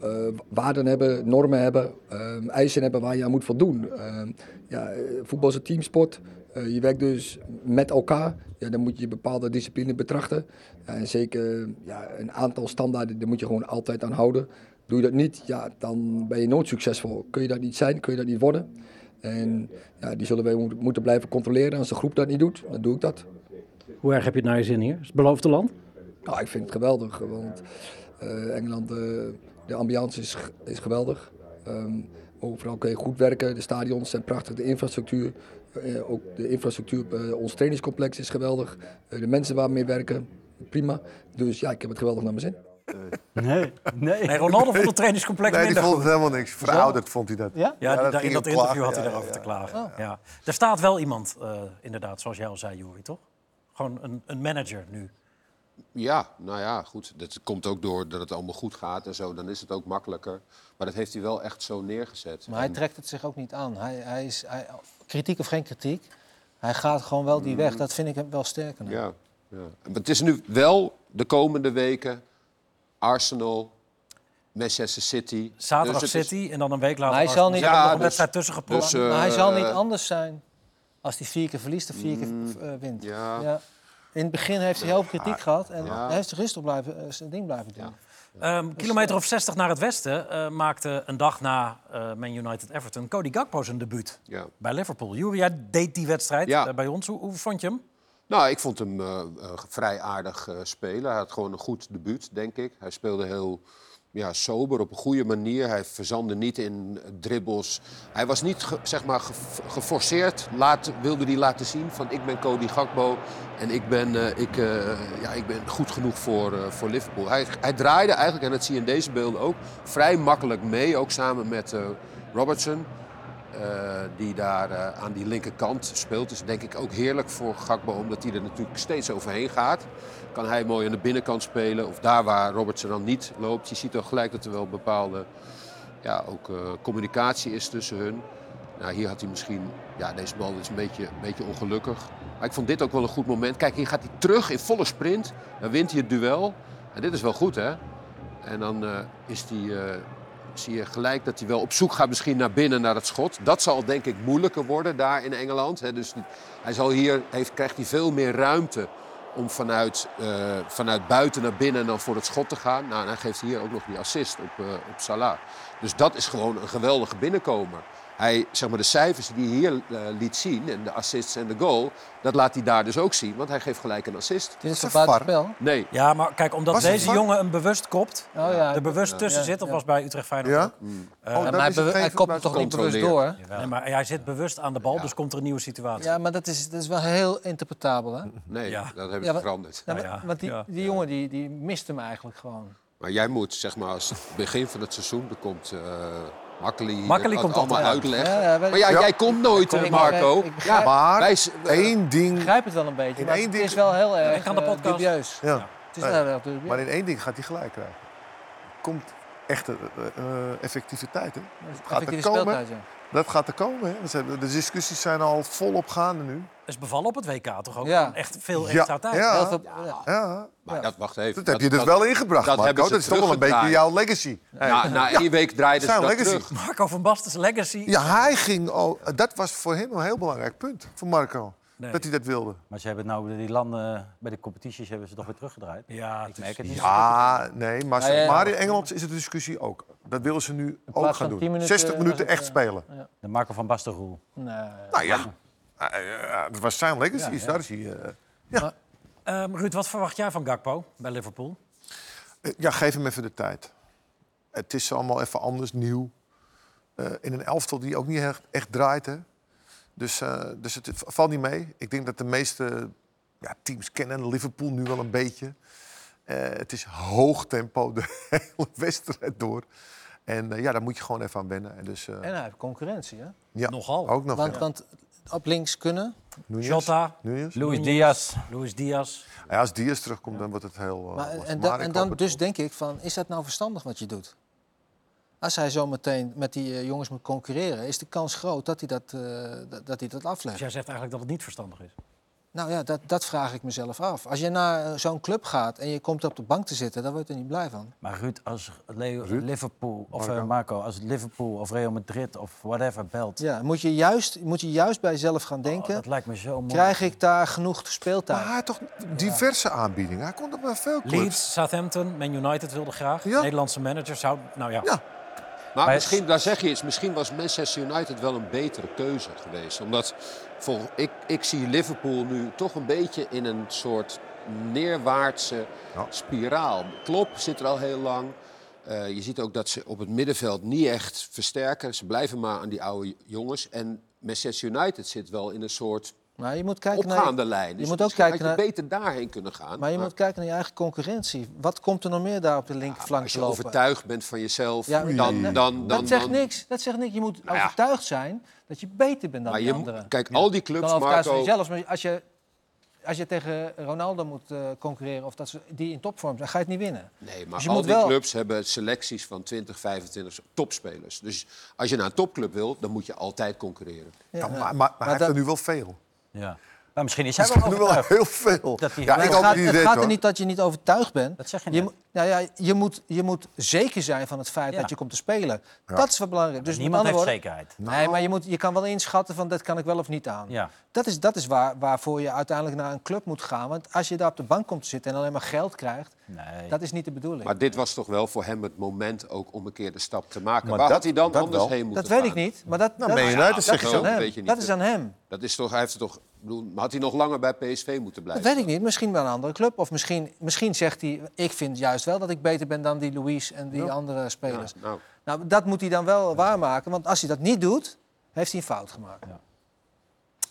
eh, waarden hebben, normen hebben, eh, eisen hebben waar je aan moet voldoen. Eh, ja, eh, voetbal is een teamsport. Eh, je werkt dus met elkaar. Ja, dan moet je bepaalde discipline betrachten. En zeker ja, een aantal standaarden, daar moet je gewoon altijd aan houden. Doe je dat niet, ja, dan ben je nooit succesvol. Kun je dat niet zijn, kun je dat niet worden. En ja, die zullen wij moeten- moeten blijven controleren. Als de groep dat niet doet, dan doe ik dat. Hoe erg heb je het naar je zin hier? Is het beloofde land? Nou, ik vind het geweldig, want eh, Engeland, eh, de ambiance is, is geweldig. Ehm, overal kun je goed werken, de stadions zijn prachtig, de infrastructuur. eh, ook de infrastructuur op eh, ons trainingscomplex is geweldig. Eh, de mensen waar we mee werken, prima. Dus ja, ik heb het geweldig naar mijn zin. Nee, nee. Nee, Ronaldo vond het trainingscomplex Nee, die vond het helemaal niks. Verouderd vond hij dat. Ja? Ja, Ja, dat daar- in dat interview klagen. had hij Ja, daarover ja, te ja. klagen. Ja. Er staat wel iemand, eh, inderdaad, zoals jij al zei, Juri, toch? Gewoon een, een manager nu. Ja, nou ja, goed. Dat komt ook door dat het allemaal goed gaat en zo. Dan is het ook makkelijker. Maar dat heeft hij wel echt zo neergezet. Maar hij trekt het zich ook niet aan. Hij, hij is, hij, kritiek of geen kritiek, hij gaat gewoon wel die weg. Dat vind ik hem wel sterker. nou. Ja, ja. Maar het is nu wel de komende weken Arsenal, Manchester City. Zaterdag Dus is- City en dan een week later Maar hij zal niet- Ja, nog een dus- wedstrijd tussen dus, maar hij zal niet eh, anders zijn als hij vier keer verliest of vier keer eh, wint. ja. In het begin heeft hij heel veel kritiek gehad en Ja. hij heeft rustig blijven, eh, zijn ding blijven doen. Ehm, kilometer of 60 naar het westen eh, maakte een dag na eh, Man United Everton Cody Gakpo zijn debuut Ja. bij Liverpool. Jury, jij deed die wedstrijd Ja. eh, bij ons. Hoe, hoe vond je hem? Nou, ik vond hem eh, eh, vrij aardig eh, spelen. Hij had gewoon een goed debuut, denk ik. Hij speelde heel ja, sober, op een goede manier. Hij verzandde niet in dribbles. Hij was niet zeg maar, ge- geforceerd, laat, wilde hij laten zien van ik ben Cody Gakpo en ik ben, eh, ik, eh, ja, ik ben goed genoeg voor, eh, voor Liverpool. Hij, hij draaide eigenlijk, en dat zie je in deze beelden ook, vrij makkelijk mee. Ook samen met Robertson. die daar aan die linkerkant speelt. Dus denk ik ook heerlijk voor Gakpo, omdat hij er natuurlijk steeds overheen gaat. Kan hij mooi aan de binnenkant spelen, of daar waar Robertson dan niet loopt. Je ziet ook gelijk dat er wel bepaalde ja, ook, eh, communicatie is tussen hun. Nou, hier had hij misschien, ja, deze bal is een beetje, beetje ongelukkig. Maar ik vond dit ook wel een goed moment. Kijk, hier gaat hij terug in volle sprint. Dan wint hij het duel. En dit is wel goed, hè? En dan eh, is hij, eh, zie je gelijk dat hij wel op zoek gaat misschien naar binnen, naar het schot. Dat zal denk ik moeilijker worden daar in Engeland. Hè. Dus hij zal hier, heeft, krijgt hij veel meer ruimte om vanuit, eh, vanuit buiten naar binnen en dan voor het schot te gaan. Nou, en hij geeft hier ook nog die assist op, eh, op Salah. Dus dat is gewoon een geweldige binnenkomer. Hij, zeg maar, de cijfers die hij hier eh, liet zien, en de assists en de goal, dat laat hij daar dus ook zien. Want hij geeft gelijk een assist. Dit is een toch buiten VAR? spel? Nee, Ja, maar kijk, omdat Was deze jongen hem bewust kopt, Oh, ja. er bewust tussen Ja, zit, of ja. was bij Utrecht Feyenoord Ja? ook. Oh, Ja, dan maar hij, hij kopt hem toch niet bewust door? Nee, maar hij zit bewust aan de bal, dus komt er een nieuwe situatie. Ja, maar dat is, dat is wel heel interpretabel, hè? nee Ja. dat hebben ze veranderd. Ja, Nou maar- ja, Want die, ja, die jongen die, die mist hem eigenlijk gewoon. Maar jij moet, zeg maar, als het begin van het seizoen, er komt eh Makkeli hier Makkeli dat komt allemaal altijd. uitleggen. Ja, ja, weet- maar ja, Ja. jij komt nooit, Ik eh, begrijp- Marco. ik begrijp- Maar wij één Ik ding, begrijp het wel een beetje, In maar één het ding- is wel heel erg Ik de eh, podcast. dubieus. ja. Het is wel heel erg dubieus. maar in één ding gaat hij gelijk krijgen. Komt echte eh, eh, effectiviteit, hè? gaat er komen. Dat gaat er komen, hè? De discussies zijn al volop gaande nu. is bevallen op het WK toch ook? Ja. Echt veel Ja, extra tijd. ja. Veel, ja. Ja, Maar dat, wacht even. dat heb je dus wel ingebracht, dat Marco. Dat is toch wel een beetje jouw legacy. Na, na één week draaiden ze Zijn dat legacy. terug. Marco van Basten's legacy. Ja, hij ging al... Dat was voor hem een heel belangrijk punt, voor Marco. Nee. Dat hij dat wilde. Maar ze hebben nou die landen bij de competities hebben ze toch weer teruggedraaid. Ja, het Ik is- merk het niet. Ja, nee, maar, ze- Ja, ja. maar in Engeland is het een discussie ook. Dat willen ze nu ook gaan doen. 10 minuten 60 was minuten het, echt eh, spelen. De Marco van Basten rule. Nee. Nou ja, Eh, eh, dat was zijn legacy. Ja, ja. Daar is hij, eh, Ehm, Ruud, wat verwacht jij van Gakpo bij Liverpool? Eh, Ja, geef hem even de tijd. Het is allemaal even anders, nieuw. Eh, in een elftal die ook niet echt, echt draait. Hè? Dus, eh, dus het valt niet mee. Ik denk dat de meeste ja, teams kennen Liverpool nu wel een beetje. Eh, het is hoog tempo de hele wedstrijd door. En eh, ja, daar moet je gewoon even aan wennen. En dus, eh, En hij heeft concurrentie, hè? ja, Nogal. Ook nog, Want, ja. want op links kunnen. Nunez. Jota, Nunez. Luis Diaz. Luis Diaz. Ja, als Diaz terugkomt, dan wordt het heel... Maar, en, Maar en dan dus denk ik van, is dat nou verstandig wat je doet? Als hij zo meteen met die eh, jongens moet concurreren, is de kans groot dat hij dat, eh, dat, dat, hij dat Dus aflegt. jij zegt eigenlijk dat het niet verstandig is. Nou ja, dat, dat vraag ik mezelf af. Als je naar eh, zo'n club gaat en je komt op de bank te zitten, dan word je er niet blij van. Maar Ruud, als Leo, Ruud? Liverpool of Marco? Marco, als Liverpool of Real Madrid of whatever belt, Ja, moet je juist, moet je juist bij jezelf gaan oh, denken, dat lijkt me zo mooi. krijg ik daar genoeg speeltijd? Maar hij had toch diverse aanbiedingen. Hij kon op maar veel clubs. Leeds, Southampton, Man United wilde graag. Ja. Nederlandse manager zou... Nou ja, Ja. Maar Maar- misschien, daar zeg je iets, misschien was Manchester United wel een betere keuze geweest. Omdat vol, ik, ik zie Liverpool nu toch een beetje in een soort neerwaartse Ja. spiraal. Klopp zit er al heel lang. Eh, je ziet ook dat ze op het middenveld niet echt versterken. Ze blijven maar aan die oude jongens. En Manchester United zit wel in een soort Maar je moet kijken naar, opgaande lijn. Dus moet ook kijken had je naar- beter daarheen kunnen gaan. maar je moet kijken naar je eigen concurrentie. Wat komt er nog meer daar op de linkerflank als te je lopen? overtuigd bent van jezelf, Ja, dan, dan, dat- dan, dat zegt niks. Dat zegt niks. Je moet Nou ja. overtuigd zijn dat je beter bent dan Maar die je, anderen. kijk, al die Je clubs, Marco... jezelf. Maar als je, als je tegen Ronaldo moet eh, concurreren of dat ze, die in topvorm zijn, ga je het niet winnen. Nee, maar Dus je al die wel- clubs hebben selecties van 20, 25 topspelers. Dus als je naar een topclub wil, dan moet je altijd concurreren. Ja, Ja, ja. maar, maar, maar hij heeft dat- er nu wel veel. Ja. Maar misschien is hij wel heel veel. Dat hij- ja, ik het gaat, niet het gaat er niet dat je niet overtuigd bent. Dat zeg je Je, net. moet- nou ja, je, moet, je moet zeker zijn van het feit Ja. dat je komt te spelen. Dat is wat belangrijk. Dus Niemand heeft woorden- zekerheid. Nee, maar je, moet, je kan wel inschatten van dat kan ik wel of niet aan. Ja. Dat is, dat is waar, waarvoor je uiteindelijk naar een club moet gaan. Want als je daar op de bank komt te zitten en alleen maar geld krijgt, Nee. dat is niet de bedoeling. Maar dit was toch wel voor hem het moment ook om een keer de stap te maken. Maar Waar dat- had hij dan dat anders wel. heen moeten dat weet ik niet. Maar dat, Nou, dat, Man dat, je is zo. aan hem. Je niet. Dat is aan hem. Dat is toch, hij heeft toch, bedoel, had hij nog langer bij PSV moeten blijven? Dat weet ik niet. Misschien bij een andere club. Of misschien, misschien zegt hij, ik vind juist wel dat ik beter ben dan die Louise en die andere spelers. Nou, Nou, dat moet hij dan wel waarmaken. Want als hij dat niet doet, heeft hij een fout gemaakt.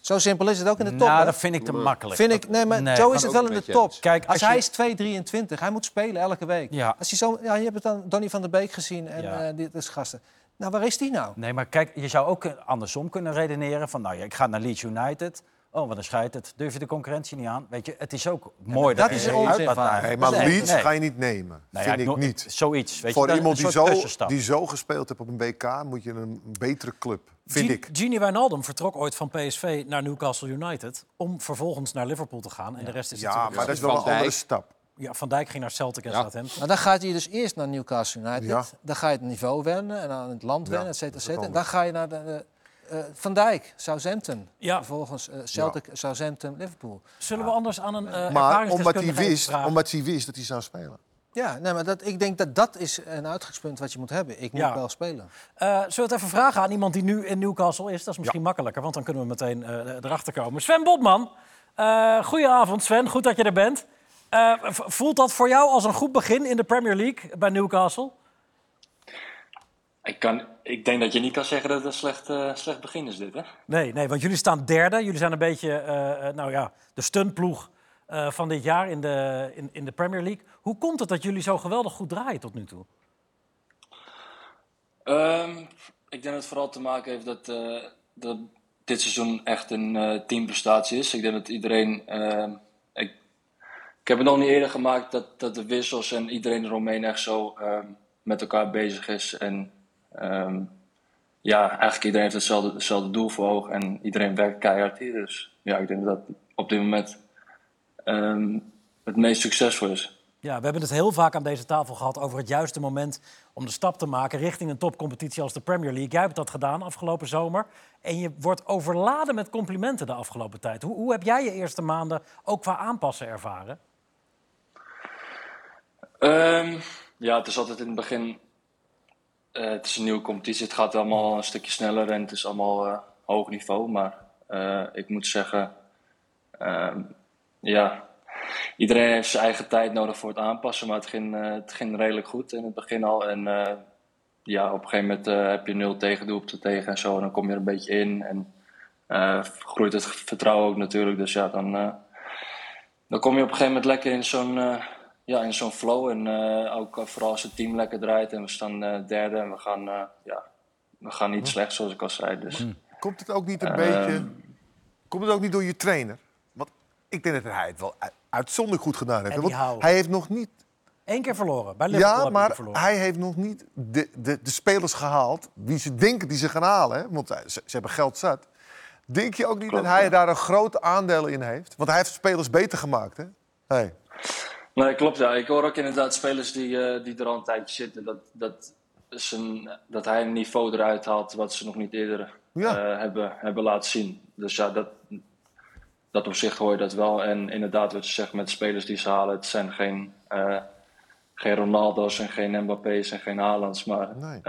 Zo simpel is het ook in de top. Nou, hè? dat vind ik te makkelijk. Vind ik, nee, maar Nee, zo is het wel in de je top. Kijk, als als hij je- is 2,23, hij moet spelen elke week. Ja. Als hij zo, ja, je hebt het dan Donny van der Beek gezien en Ja. eh, dit is gasten. Nou, waar is die nou? Nee, maar kijk, je zou ook andersom kunnen redeneren. Van, nou ja, ik ga naar Leeds United. Oh, wat een scheidt het. Durf je de concurrentie niet aan? Weet je, het is ook mooi dat er is een onzin uitpartij- van- Nee, maar Nee, Leeds nee. ga je niet nemen. Nou ja, vind ik no- niet. Zoiets. Weet Voor je, iemand die zo, die zo gespeeld heeft op een WK moet je een betere club. Vind Gi- ik. Gini Wijnaldum vertrok ooit van PSV naar Newcastle United... om vervolgens naar Liverpool te gaan. En de rest is Ja, natuurlijk... maar dat is wel Van een andere stap. Ja, Van Dijk ging naar Celtic en Ja. Southampton. Maar dan gaat hij dus eerst naar Newcastle United. Ja. Dan ga je het niveau wennen en aan het land Ja, wennen, et cetera, dat et cetera. wat Dan ga je naar de, eh, Van Dijk, Southampton. Ja. Vervolgens eh, Celtic, Southampton, Liverpool. Zullen we anders aan een eh Maar omdat hij, wist, vragen? omdat hij wist dat hij zou spelen. Ja, nee, maar dat, ik denk dat dat is een uitgangspunt wat je moet hebben. Ik moet Ja. wel spelen. Eh, zullen we het even vragen aan iemand die nu in Newcastle is? Dat is misschien makkelijker, want dan kunnen we meteen eh, erachter komen. Sven Botman. Eh goedenavond Sven, goed dat je er bent. Eh, voelt dat voor jou als een goed begin in de Premier League bij Newcastle? Ik, kan, ik denk dat je niet kan zeggen dat het een slecht, eh, slecht begin is, dit, hè? Nee, nee, want jullie staan derde. Jullie zijn een beetje eh, eh, nou ja, de stuntploeg van dit jaar in de, in, in de Premier League. Hoe komt het dat jullie zo geweldig goed draaien tot nu toe? Ehm, ik denk dat het vooral te maken heeft dat, dat dit seizoen echt een teamprestatie is. Ik denk dat iedereen... ehm, ik, ik heb het nog niet eerder gemaakt dat, dat de wissels en iedereen eromheen echt zo ehm, met elkaar bezig is. En ehm, ja, eigenlijk iedereen heeft hetzelfde, hetzelfde doel voor ogen en iedereen werkt keihard hier. Dus ja, ik denk dat dat op dit moment ehm, het meest succesvol is. Ja, we hebben het heel vaak aan deze tafel gehad over het juiste moment om de stap te maken richting een topcompetitie als de Premier League. Jij hebt dat gedaan afgelopen zomer. En je wordt overladen met complimenten de afgelopen tijd. Hoe, hoe heb jij je eerste maanden ook qua aanpassen ervaren? Ehm, ja, het is altijd in het begin. Eh, het is een nieuwe competitie. Het gaat allemaal een stukje sneller en het is allemaal eh, hoog niveau. Maar eh, ik moet zeggen, ehm, ja, iedereen heeft zijn eigen tijd nodig voor het aanpassen. Maar het ging, het ging redelijk goed in het begin al. En ja, op een gegeven moment heb je nul tegendoelpunten tegen en zo. En dan kom je er een beetje in en groeit het vertrouwen ook natuurlijk. Dus ja, dan, dan kom je op een gegeven moment lekker in zo'n ja, in zo'n flow. En eh, ook eh, vooral als het team lekker draait en we staan eh, derde en we gaan, eh, ja, we gaan niet slecht zoals ik al zei. Dus, Komt het ook niet een Ehm. beetje... Komt het ook niet door je trainer? Want ik denk dat hij het wel uitzonderlijk goed gedaan heeft. Want hij heeft nog niet... Eén keer verloren. Bij Liverpool Ja, maar die verloren. hij heeft nog niet de, de, de spelers gehaald wie ze denken die ze gaan halen. Hè? Want ze, ze hebben geld zat. Denk je ook niet Klopt, dat hij ja. daar een groot aandeel in heeft? Want hij heeft spelers beter gemaakt, hè? Hey. Nee, klopt. Ja. Ik hoor ook inderdaad spelers die, eh, die er al een tijdje zitten. Dat, dat, zijn, dat hij een niveau eruit haalt wat ze nog niet eerder Ja. eh, hebben, hebben laten zien. Dus ja, dat, dat op zich hoor je dat wel. En inderdaad, wat je zegt met spelers die ze halen. Het zijn geen, eh, geen Ronaldo's en geen Mbappé's en geen Haalands. Maar Nee.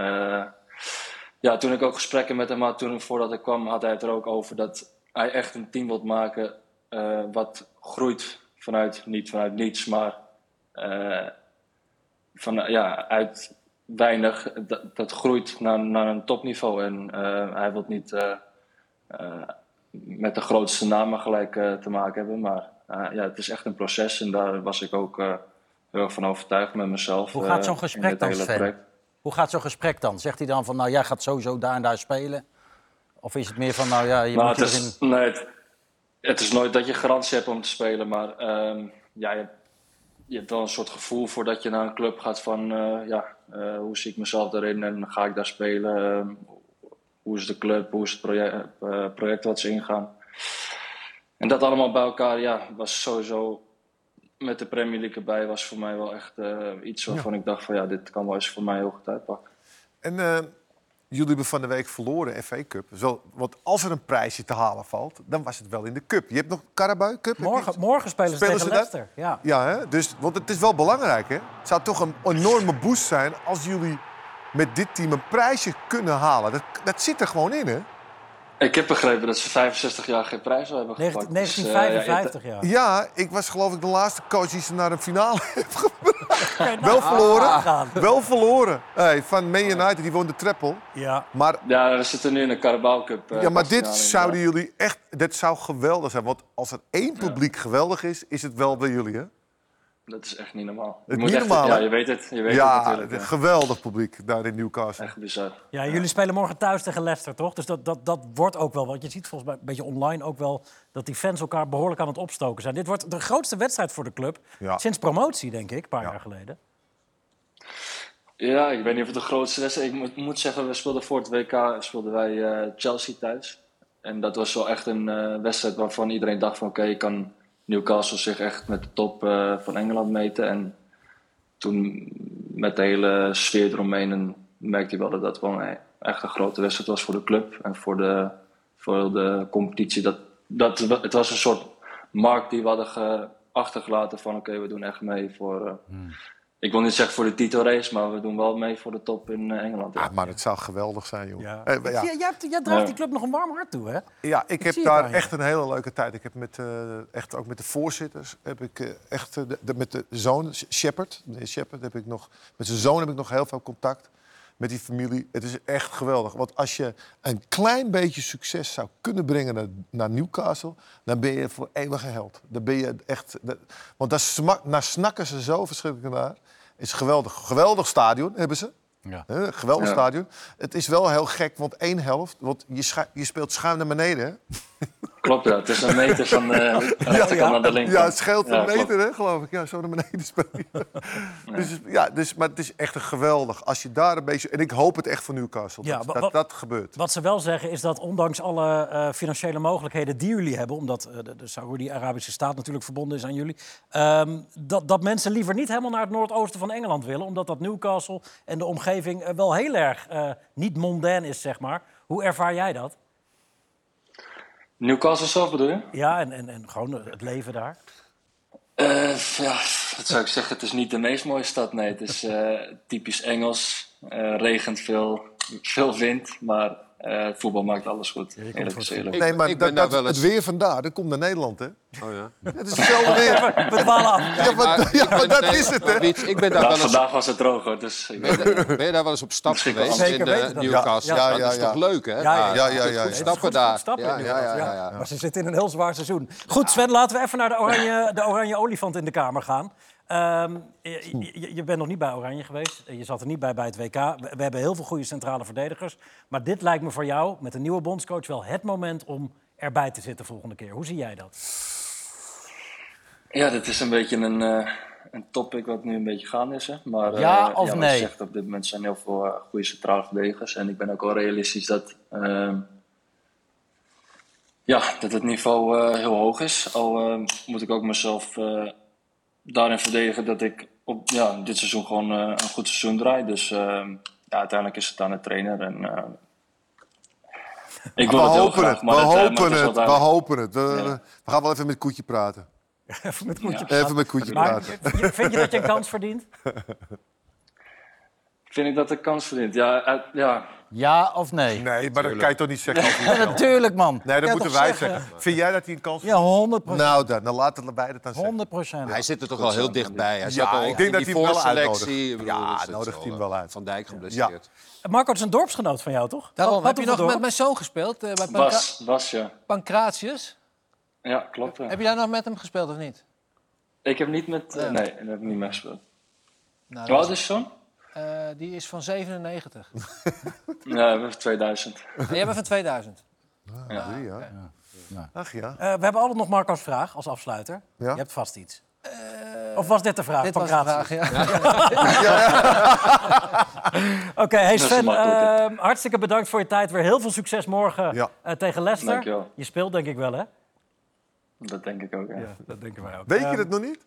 ja, toen ik ook gesprekken met hem had, toen, voordat ik kwam, had hij het er ook over dat hij echt een team wilt maken wat groeit vanuit, niet vanuit niets, maar eh, van, ja, uit weinig, dat, dat groeit naar, naar een topniveau. En eh, hij wil niet eh, met de grootste namen gelijk te maken hebben, maar ja, het is echt een proces en daar was ik ook heel erg van overtuigd met mezelf. Hoe gaat zo'n in gesprek dan, Sven? Hoe gaat zo'n gesprek dan? Zegt hij dan van, nou jij gaat sowieso daar en daar spelen? Of is het meer van, nou ja, je Nou, moet het, nee, het, het is nooit dat je garantie hebt om te spelen, maar ehm, ja, je, je hebt wel een soort gevoel voordat je naar een club gaat van, eh, ja, eh, hoe zie ik mezelf daarin en ga ik daar spelen? Ehm, hoe is de club? Hoe is het project, eh, project wat ze ingaan? En dat allemaal bij elkaar, ja, was sowieso met de Premier League erbij, was voor mij wel echt iets waarvan ik dacht van ja, dit kan wel eens voor mij heel goed uitpakken. En eh, jullie hebben van de week verloren, FA Cup. Zo, want als er een prijsje te halen valt, dan was het wel in de Cup. Je hebt nog Carabao Cup? Morgen, morgen spelen ze Spelen tegen ze dat? Leicester. Ja. Ja, hè? Dus, want het is wel belangrijk, hè? Het zou toch een enorme boost zijn als jullie met dit team een prijsje kunnen halen. Dat, dat zit er gewoon in, hè? Ik heb begrepen dat ze 65 jaar geen prijs hebben gepakt. 19- Dus, eh, ja, 1955, ja. Ja, ik was geloof ik de laatste coach die ze naar een finale heeft Wel verloren. Wel verloren. Hey, van Man United, die won de treppel. Ja. Maar, ja, we zitten nu in de Carabao Cup. eh, ja, maar dit zouden jullie echt... Dit zou geweldig zijn. Want als er één publiek geweldig is, is het wel bij jullie, hè? Dat is echt niet normaal. Het Je niet moet echt- normaal, Ja, je weet het. Je weet het Ja, ja. geweldig publiek daar in Newcastle. Echt bizar. Ja, jullie spelen morgen thuis tegen Leicester, toch? Dus dat, dat, dat wordt ook wel, want je ziet volgens mij een beetje online ook wel... dat die fans elkaar behoorlijk aan het opstoken zijn. Dit wordt de grootste wedstrijd voor de club Ja. sinds promotie, denk ik, een paar Ja. jaar geleden. Ja, ik weet niet of het de grootste wedstrijd is. Ik moet, moet zeggen, we speelden voor het WK speelden wij eh, Chelsea thuis. En dat was wel echt een eh, wedstrijd waarvan iedereen dacht van... oké, je kan Newcastle zich echt met de top eh, van Engeland meten. En toen met de hele sfeer eromheen en merkte je wel dat dat een, echt een grote wedstrijd was voor de club. En voor de, voor de competitie. Dat, dat, het was een soort markt die we hadden ge- achtergelaten van... oké, we doen echt mee voor... eh, ik wil niet zeggen voor de titelrace, maar we doen wel mee voor de top in eh, Engeland. ja. Ah, maar het zou geweldig zijn, joh. Ja. Eh, ja. jij, draagt Ja. die club nog een warm hart toe, hè? Ja, ik heb daar echt een hele leuke tijd. Ik heb met, eh, echt ook met de voorzitters, heb ik echt, de, de- met de zoon, Shepard, meneer Shepard, heb ik nog, met zijn zoon heb ik nog heel veel contact. Met die familie. Het is echt geweldig. Want als je een klein beetje succes zou kunnen brengen naar, naar Newcastle, dan ben je voor eeuwig een held. Dan ben je echt. dat- want daar, smak, daar snakken ze zo verschrikkelijk naar. Het is geweldig. Geweldig stadion hebben ze. Ja. Hè, geweldig Ja. stadion. Het is wel heel gek, want één helft, want je, je speelt schuin naar beneden. Hè? Klopt, ja. Het is een meter van de rechterkant ja, naar de linkerkant. ja, het scheelt een Ja, klopt. meter, hè, geloof ik. Ja, zo naar beneden spelen. dus, ja, dus, maar het is echt een geweldig. Als je daar een beetje... En ik hoop het echt voor Newcastle, Ja, dat, dat dat gebeurt. Wat ze wel zeggen is dat ondanks alle eh, financiële mogelijkheden die jullie hebben... omdat eh, de, de Saoedi-Arabische staat natuurlijk verbonden is aan jullie... ehm, dat, dat mensen liever niet helemaal naar het noordoosten van Engeland willen... omdat dat Newcastle en de omgeving eh, wel heel erg eh, niet mondain is, zeg maar. Hoe ervaar jij dat? Newcastle zelf bedoel je? Ja, en, en, en gewoon het leven daar. Eh, ja, wat zou ik zeggen? Het is niet de meest mooie stad, nee. Het is eh, typisch Engels. eh, regent veel, veel wind, maar eh, het voetbal maakt alles goed. Is eerlijk. Ik- nee, maar ik ben dat, daar dat- wel eens- het weer vandaar, dat komt naar Nederland, hè? Oh ja. Het is hetzelfde weer. We dwalen af. Ja, maar, ja, maar dat is het, hè? Ik ben daar Nou, wel eens, vandaag was het droog hoor, dus ik ben, je- ben je daar wel eens op stap geweest in eh, dat. Newcastle? Ja, ja, dat is ja. toch leuk, hè? Ja, ja, Daar. ja, ja, ja. Stappen daar. ja, ja, ja, ja, ja. Maar ze zitten in een heel zwaar seizoen. Goed, Sven, laten we even naar de oranje, de oranje olifant in de kamer gaan. Ehm, je, je- je bent nog niet bij Oranje geweest. Je zat er niet bij bij het WK. We, we hebben heel veel goede centrale verdedigers. Maar dit lijkt me voor jou, met een nieuwe bondscoach, wel het moment om erbij te zitten volgende keer. Hoe zie jij dat? Ja, dit is een beetje een, eh, een topic wat nu een beetje gaande is. Hè? Maar, eh, Ja of wat nee? Je zegt, op dit moment zijn heel veel eh, goede centrale verdedigers. En ik ben ook wel realistisch dat, ehm, ja, dat het niveau eh, heel hoog is. Al eh, moet ik ook mezelf eh, daarin verdedigen dat ik op ja, dit seizoen gewoon eh, een goed seizoen draai. Dus ehm, ja, uiteindelijk is het aan de trainer. En, eh, ik wil We het heel hopen graag, het, maar we eh, hopen het, we hopen het. We, Ja. we gaan wel even met Koetje praten. Even met Koetje Even met Koetje Maar praten. vind je dat je een kans verdient? Vind ik dat ik kans verdient? Ja, ja, Ja of nee? Nee, maar dat kan je toch niet zeggen als Ja, natuurlijk, man. Nee, dat moeten wij zeggen? zeggen. Vind jij dat hij een kans Ja, 100 procent. Nou, dan, dan laten wij dat dan zeggen. 100 procent. Hij zit er toch wel heel dichtbij. Hij Ja, ik denk in dat die hij wel voorselectie. uitnodigt. Ik Ja, nodigt hij hem wel uit. Van Dijk geblesseerd. Marco is een dorpsgenoot van jou, toch? Daarom, Wat- heb wat je nog met mijn zoon gespeeld? eh, bij Bas, Bas, ja. Pancratius? Ja, klopt. Heb je daar nog met hem gespeeld of niet? Ik heb niet met... eh, nee, daar heb ik niet mee gespeeld. Nou, Hoe dat oud is zoon? Eh, die is van 97. Ja, we hebben 2000. en jij bent van 2000. Ja, drie, ja. Ach ja. Eh, we hebben altijd nog Marco's vraag als afsluiter. Ja. Je hebt vast iets. of was dit de vraag? Dit was de vraag, ja. Oké, hey is Sven, makkelijk, eh, hartstikke bedankt voor je tijd. Weer heel veel succes morgen Ja. eh, tegen Leicester. Dankjewel. Je speelt denk ik wel, hè? Dat denk ik ook, ja. Ja, dat denken wij ook. Weet je Ehm, dat nog niet?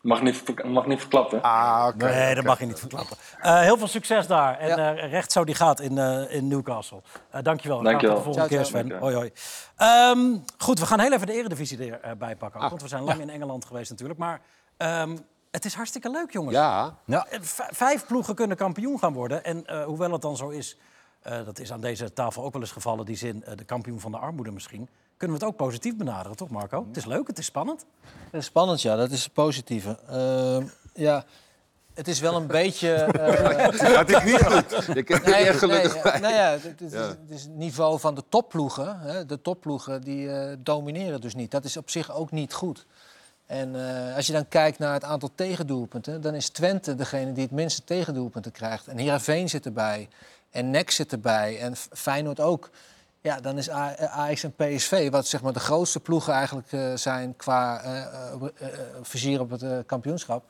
Mag, niet, mag niet verklappen. Ah, oké. Nee, dat mag je niet verklappen. Eh, heel veel succes daar. En Ja. eh, recht zo die gaat in, eh, in Newcastle. Eh dankjewel. Dankjewel. Tot de volgende Ciao, keer. Sven. Hoi, hoi. Ehm, goed, we gaan heel even de eredivisie erbij pakken. Ah. Want we zijn lang in Engeland geweest natuurlijk. Maar ehm, het is hartstikke leuk, jongens. Ja, v- Vijf ploegen kunnen kampioen gaan worden. En eh, hoewel het dan zo is, eh, dat is aan deze tafel ook wel eens gevallen, die zin, de kampioen van de armoede misschien. Kunnen we het ook positief benaderen, toch Marco? Het is leuk, het is spannend. Dat is spannend, ja. Dat is het positieve. Ehm, ja, het is wel een beetje... eh, Had ik niet goed. ik heb Nee, er gelukkig nee, bij. nou ja, het, het is, het is het niveau van de topploegen. Hè, de topploegen die eh, domineren dus niet. Dat is op zich ook niet goed. En eh, als je dan kijkt naar het aantal tegendoelpunten... dan is Twente degene die het minste tegendoelpunten krijgt. En Heerenveen zit erbij. En NEC zit erbij. En Feyenoord ook. Ja, dan is Ajax en PSV, wat zeg maar de grootste ploegen eigenlijk eh, zijn... qua eh, eh, vizier op het eh, kampioenschap...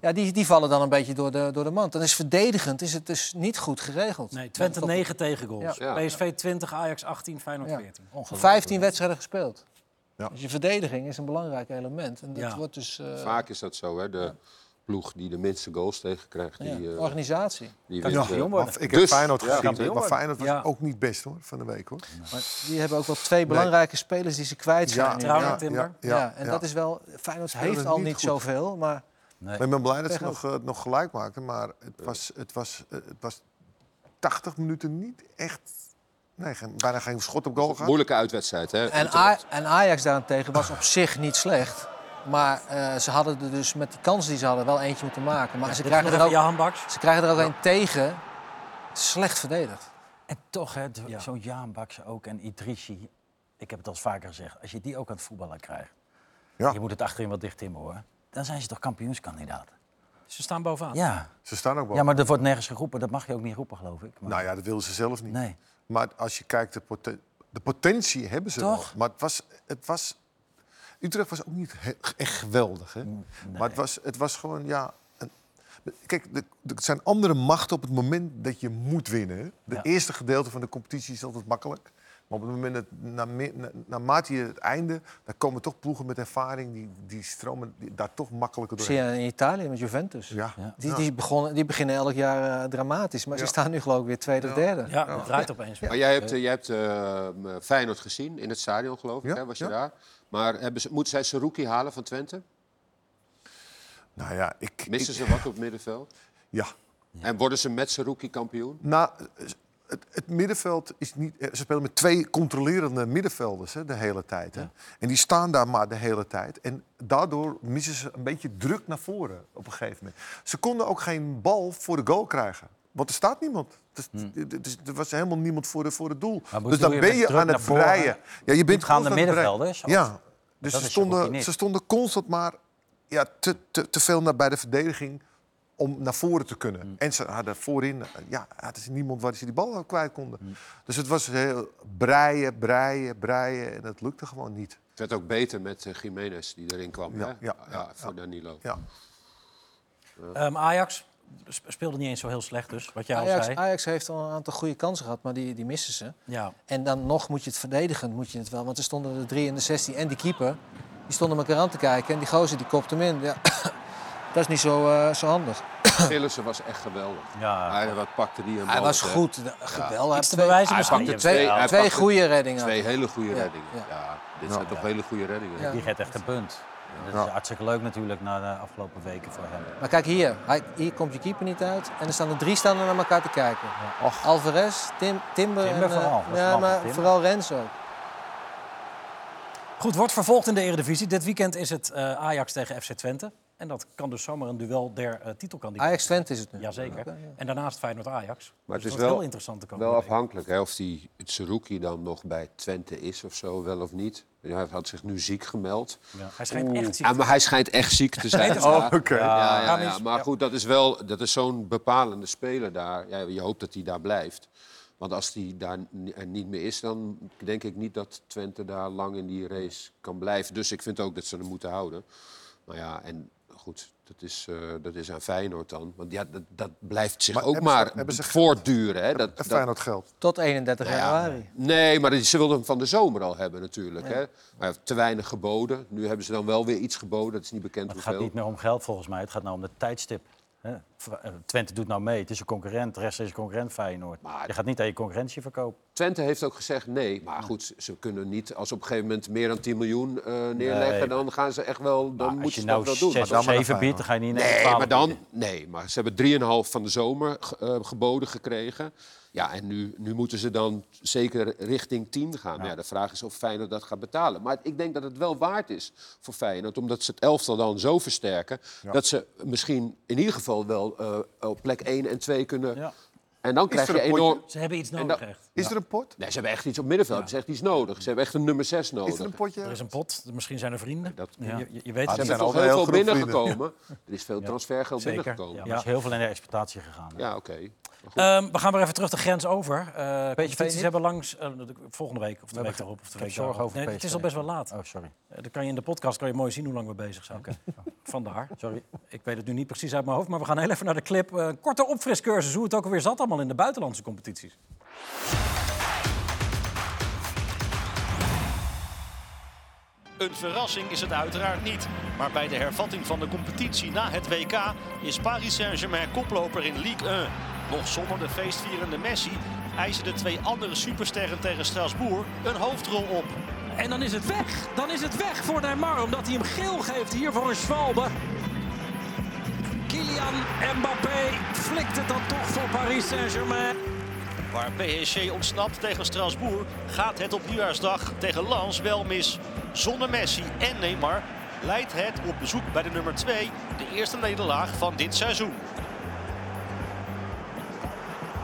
Ja, die, die vallen dan een beetje door de, door de mand. Dan is verdedigend is het dus niet goed geregeld. Nee, Twente Ja, 9 tegengoals. Ja. PSV 20, Ajax 18, Feyenoord Ja. 14. Voor Ongelooflijk. 15 wedstrijden gespeeld. Ja. Dus je verdediging is een belangrijk element. En dat Ja. wordt dus eh, Vaak is dat zo, hè? De ploeg die de minste goals tegen krijgt, ja, die, eh, organisatie. die Kan wint. kampioen eh, worden. Ik heb Dus, Feyenoord ja, gezien, maar. Feyenoord was Ja. ook niet best hoor, van de week hoor. Maar die hebben ook wel twee belangrijke spelers die ze kwijt zijn. Ja, nu. Trouwen ja, en Timber. Ja, ja, en ja. dat is wel... Feyenoord Spelen heeft al niet zoveel, maar... Nee. Ik ben blij dat ze nog, eh, nog gelijk maakten, maar het was, het, was, het was 80 minuten niet echt... Nee, geen, bijna geen schot op goal gehad. Moeilijke uitwedstrijd, hè? En, en Ajax daarentegen was op zich niet slecht. Maar eh, ze hadden er dus met die kansen die ze hadden wel eentje moeten maken. Maar ze, krijgen nog er ook, Baks. ze krijgen er ook een tegen. Slecht verdedigd. En toch, hè, Ja. zo'n Jaan Bakse ook en Idrissi. Ik heb het al vaker gezegd. Als je die ook aan het voetballen krijgt. Ja. Je moet het achterin wat dicht in hoor. Dan zijn ze toch kampioenskandidaat. Ze staan bovenaan. Ja. Ze staan ook wel. ja, maar er wordt nergens geroepen. Dat mag je ook niet roepen, geloof ik. Maar... Nou ja, dat wilden ze zelf niet. Nee. Maar als je kijkt, de, poten- de potentie hebben ze Toch? wel. Maar het was, het was... Utrecht was ook niet he- echt geweldig. Hè? Maar het was, het was gewoon, ja... Een, kijk, het zijn andere machten op het moment dat je moet winnen. De Ja. eerste gedeelte van de competitie is altijd makkelijk. Maar op het moment dat, na, naarmate je het einde... dan komen toch ploegen met ervaring... die, die stromen die, daar toch makkelijker Zie doorheen. je in Italië met Juventus. Ja. Ja. Die, die, begonnen, die beginnen elk jaar eh, dramatisch. Maar Ja. ze staan nu geloof ik weer tweede of derde. Ja, het draait opeens. weer. Maar jij hebt, eh, jij hebt eh, m, Feyenoord gezien in het stadion, geloof ik, Ja, hè? was je ja. daar? Maar hebben ze, moeten zij Saruki halen van Twente? Nou ja, ik... Missen ik- ze wat op het middenveld? Ja. En worden ze met Saruki kampioen? Nou, het, het middenveld is niet. eh, Ze spelen met twee controlerende middenvelders hè, de hele tijd. Hè. En die staan daar maar de hele tijd. En daardoor missen ze een beetje druk naar voren op een gegeven moment. Ze konden ook geen bal voor de goal krijgen. Want er staat niemand. Dus, dus er was helemaal niemand voor, de, voor het doel. Dus dan ben je aan het breien. Ja, je bent aan breien. middenvelders? Ja. Dus ze stonden, ze stonden constant maar ja, te, te, te veel naar bij de verdediging om naar voren te kunnen. Mm. En ze hadden voorin, ja, hadden ze niemand waar ze die bal kwijt konden. Mm. Dus het was heel breien, breien, breien en dat lukte gewoon niet. Het werd ook beter met eh, Jiménez die erin kwam. Ja, hè? ja, ja, voor Danilo. Ja. Ehm, Ajax sp- speelde niet eens zo heel slecht dus, wat jij al Ajax, zei. Ajax heeft al een aantal goede kansen gehad, maar die, die missen ze. Ja. En dan nog moet je het verdedigend, moet je het wel. Want er stonden er drie in de 16 en die keeper. Die stonden elkaar aan te kijken en die gozer die kopt hem in. Ja, dat is niet zo, eh, zo handig. Gillissen was echt geweldig. Ja. Hij, wat pakte die een Hij was goed, geweldig. Iets te Hij bewijzen Hij misschien. pakte twee, twee, hij twee pakte goede reddingen. twee hele goede Ja, reddingen. ja. Ja, dit zijn toch hele goede reddingen. Ja. Die geeft echt een punt. Dat is hartstikke leuk natuurlijk na de afgelopen weken voor hem. Maar kijk hier, hij, hier komt je keeper niet uit. En er staan er drie staan er naar elkaar te kijken. Alvarez, Tim, Timber, Timber en... eh, vooral, ja, maar Timber. vooral Renzo. Goed, wordt vervolgd in de Eredivisie. Dit weekend is het eh, Ajax tegen FC Twente. En dat kan dus zomaar een duel der eh titelkandidaten Ajax-Twente is het nu. Jazeker. Ja. En daarnaast Feyenoord-Ajax. Maar Dus het het is wel- heel interessant te komen. Wel afhankelijk hè, of die Tsuruki dan nog bij Twente is of zo, wel of niet. Hij had zich nu ziek gemeld. Hij schijnt echt ziek Ja, maar hij schijnt echt ziek te zijn. Oh, Ja. oké. Ja, ja, ja, Maar ja. goed, dat is wel dat is zo'n bepalende speler daar. Ja, je hoopt dat hij daar blijft. Want als hij daar ni- niet meer is, dan denk ik niet dat Twente daar lang in die race kan blijven. Dus ik vind ook dat ze hem moeten houden. Maar ja, en goed, dat is, eh, dat is aan Feyenoord dan. Want ja, dat, dat blijft zich Maar ook hebben ze- maar ze voortduren. Hè? Dat, En dat- Feyenoord geld. Tot 31 Nou ja, januari. Nee, maar die- ze wilden hem van de zomer al hebben natuurlijk. Hè? Maar te weinig geboden. Nu hebben ze dan wel weer iets geboden. Dat is niet bekend Het gaat hoeveel. niet meer om geld volgens mij, het gaat nou om de tijdstip. Hè? Eh, Twente doet nou mee, het is een concurrent, de rest is een concurrent Feyenoord. Maar- Je gaat niet aan je concurrentie verkopen. Twente heeft ook gezegd nee. Maar goed, ze kunnen niet, als ze op een gegeven moment meer dan 10 miljoen eh, neerleggen, Nee. dan gaan ze echt wel, dan moeten als je ze nou dat wel doen. 6 dan of maar naar 7 biedt, dan ga je niet ineens Nee, 12 maar dan, nee, maar ze hebben 3,5 van de zomer eh, geboden gekregen. Ja, en nu, nu moeten ze dan zeker richting 10 gaan. Ja. de vraag is of Feyenoord dat gaat betalen. Maar ik denk dat het wel waard is voor Feyenoord, omdat ze het elftal dan zo versterken, dat ze misschien in ieder geval wel eh, op plek 1 en 2 kunnen. Ja. En dan krijg je een potje? enorm. Ze hebben iets nodig, echt. Is er een pot? Nee, ze hebben echt iets op middenveld. Ze hebben echt iets nodig. Ze hebben echt een nummer 6 nodig. Is er een potje? Er is een pot, misschien zijn er vrienden. Dat- Je, Ja. je, je weet Ah, het Er zijn al heel heel veel binnengekomen. Er is veel transfergeld Zeker. binnengekomen. Ja, Ja, er is heel veel in de exploitatie gegaan. hè. oké. Ehm, we gaan weer even terug de grens over. Uh, competities hebben langs eh, volgende week of de heb week daarop of de week over Nee, het is al best wel laat. Oh, sorry. Eh, dan kan je in de podcast kan je mooi zien hoe lang we bezig zijn. Vandaar. Sorry. Ik weet het nu niet precies uit mijn hoofd, maar we gaan heel even naar de clip. Een korte opfriscursus hoe het ook alweer zat allemaal in de buitenlandse competities. Een verrassing is het uiteraard niet. Maar bij de hervatting van de competitie na het WK is Paris Saint-Germain koploper in Ligue 1. Nog zonder de feestvierende Messi eisen de twee andere supersterren tegen Strasbourg een hoofdrol op. En dan is het weg. Dan is het weg voor Neymar, omdat hij hem geel geeft hier voor een Schwalbe. Kylian Mbappé flikt het dan toch voor Paris Saint-Germain. Waar PSG ontsnapt tegen Strasbourg gaat het op nieuwjaarsdag tegen Lens wel mis. Zonder Messi en Neymar leidt het op bezoek bij de nummer 2 de eerste nederlaag van dit seizoen.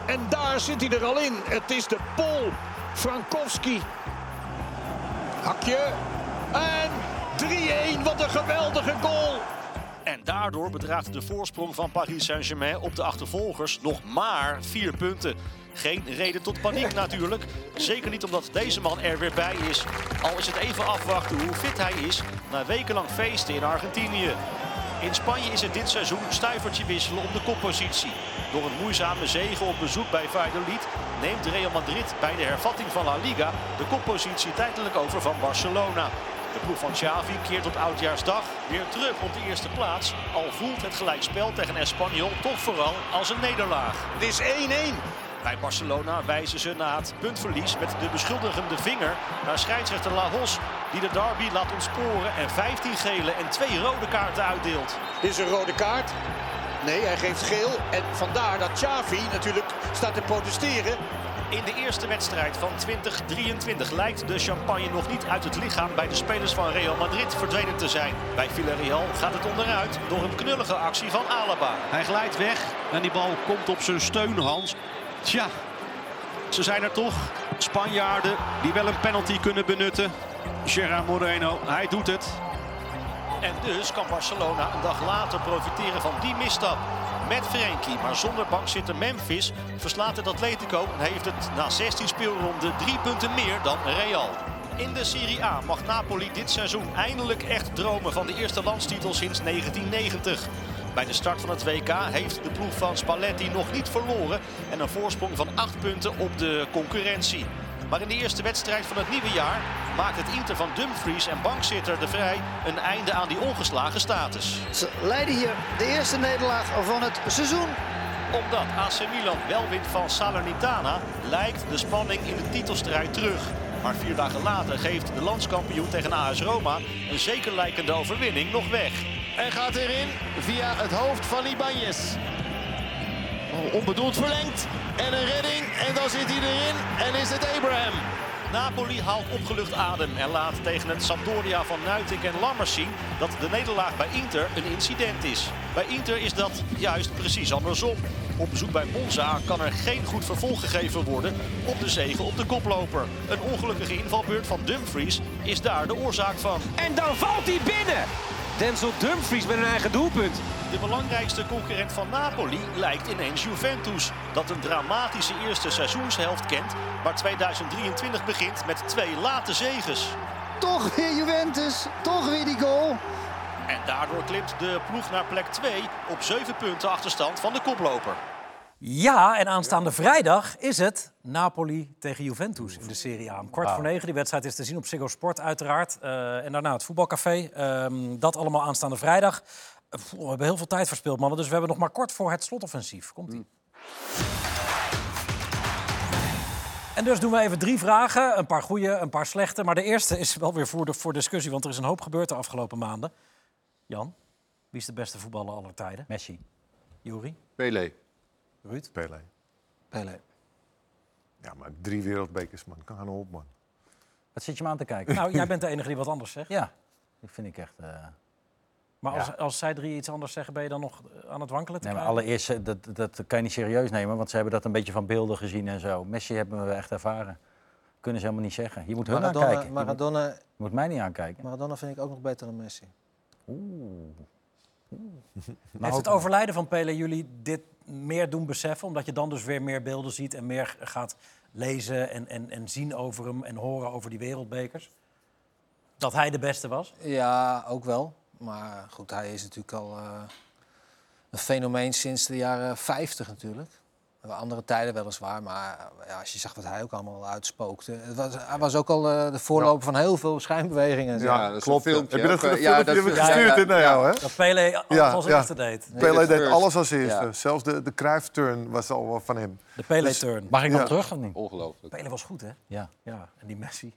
En daar zit hij er al in. Het is de Pol Frankowski. Hakje. En 3-1. Wat een geweldige goal. En daardoor bedraagt de voorsprong van Paris Saint-Germain op de achtervolgers nog maar vier punten. Geen reden tot paniek natuurlijk. Zeker niet omdat deze man er weer bij is. Al is het even afwachten hoe fit hij is na wekenlang feesten in Argentinië. In Spanje is het dit seizoen stuivertje wisselen om de koppositie. Door een moeizame zege op bezoek bij Valladolid neemt Real Madrid bij de hervatting van La Liga de koppositie tijdelijk over van Barcelona. De ploeg van Xavi keert op oudjaarsdag weer terug op de eerste plaats. Al voelt het gelijkspel tegen Espanyol toch vooral als een nederlaag. Het is 1-1. Bij Barcelona wijzen ze na het puntverlies met de beschuldigende vinger naar scheidsrechter Lahos. Die de derby laat ontsporen en 15 gele en 2 rode kaarten uitdeelt. Dit is een rode kaart. Nee, hij geeft geel. En vandaar dat Xavi natuurlijk staat te protesteren. In de eerste wedstrijd van 2023 lijkt de champagne nog niet uit het lichaam bij de spelers van Real Madrid verdwenen te zijn. Bij Villarreal gaat het onderuit door een knullige actie van Alaba. Hij glijdt weg en die bal komt op zijn steunhans. Tja, ze zijn er toch. Spanjaarden die wel een penalty kunnen benutten. Gerard Moreno, hij doet het. En dus kan Barcelona een dag later profiteren van die misstap. Met Frenkie, maar zonder bankzitter Memphis verslaat het Atletico en heeft het na 16 speelronden drie punten meer dan Real. In de Serie A mag Napoli dit seizoen eindelijk echt dromen van de eerste landstitel sinds 1990. Bij de start van het WK heeft de ploeg van Spalletti nog niet verloren en een voorsprong van 8 punten op de concurrentie. Maar in de eerste wedstrijd van het nieuwe jaar maakt het Inter van Dumfries en bankzitter De Vrij een einde aan die ongeslagen status. Ze leiden hier de eerste nederlaag van het seizoen. Omdat AC Milan wel wint van Salernitana, lijkt de spanning in de titelstrijd terug. Maar vier dagen later geeft de landskampioen tegen AS Roma een zeker lijkende overwinning nog weg. En gaat erin via het hoofd van Ibanez. Oh, onbedoeld verlengd. En een redding. En dan zit hij erin. En is het Abraham. Napoli haalt opgelucht adem en laat tegen het Sampdoria van Nuitink en Lammers zien dat de nederlaag bij Inter een incident is. Bij Inter is dat juist precies andersom. Op bezoek bij Monza kan er geen goed vervolg gegeven worden op de zege op de koploper. Een ongelukkige invalbeurt van Dumfries is daar de oorzaak van. En dan valt hij binnen! Denzel Dumfries met een eigen doelpunt. De belangrijkste concurrent van Napoli lijkt ineens Juventus. Dat een dramatische eerste seizoenshelft kent, maar 2023 begint met twee late zeges. Toch weer Juventus, toch weer die goal. En daardoor klimt de ploeg naar plek 2 op 7 punten achterstand van de koploper. Ja, en aanstaande vrijdag is het Napoli tegen Juventus in de Serie A. Om kwart voor negen. Die wedstrijd is te zien op Ziggo Sport uiteraard. Eh, en daarna het voetbalcafé. Ehm, dat allemaal aanstaande vrijdag. Eh, we hebben heel veel tijd verspild, mannen. Dus we hebben nog maar kort voor het slotoffensief. Komt-ie. En dus doen we even drie vragen. Een paar goede, een paar slechte. Maar de eerste is wel weer voor, de, voor discussie, want er is een hoop gebeurd de afgelopen maanden. Jan, wie is de beste voetballer aller tijden? Messi. Juri? Pelé. Ruud? Pelé. Pelé. Ja, maar drie wereldbekers, man. Kan gaan op, man. Wat zit je me aan te kijken? Nou, jij bent de enige die wat anders zegt. Ja, dat vind ik echt... eh, Maar Ja. als, als zij drie iets anders zeggen, ben je dan nog eh, aan het wankelen te Nee, maar krijgen? allereerst, eh, dat, dat kan je niet serieus nemen, want ze hebben dat een beetje van beelden gezien en zo. Messi hebben we echt ervaren. Kunnen ze helemaal niet zeggen. Je moet hun Maradona, aankijken. Je moet, Maradona, je moet mij niet aankijken. Maradona vind ik ook nog beter dan Messi. Oeh. Heeft het overlijden van Pele jullie dit meer doen beseffen? Omdat je dan dus weer meer beelden ziet en meer gaat lezen en, en, en zien over hem en horen over die wereldbekers? Dat hij de beste was? Ja, ook wel. Maar goed, hij is natuurlijk al eh, een fenomeen sinds de jaren 50 natuurlijk. Andere tijden weliswaar, maar ja, als je zag wat hij ook allemaal uitspookte. Het was, hij was ook al eh, de voorloper van heel veel schijnbewegingen. en zo. Ja, dat klopt. een filmpje, Heb je dat goede Ja, dat- heb gestuurd in naar jou, hè? Dat Pele alles Ja, als ja. eerste deed. Pelé dat deed first. alles als eerste. Ja. Zelfs de, de Cruyff-turn was al wel van hem. De Pele-turn. Mag ik nog Ja. terug of niet? Ongelooflijk. Pele was goed, hè? Ja. Ja, en die Messi.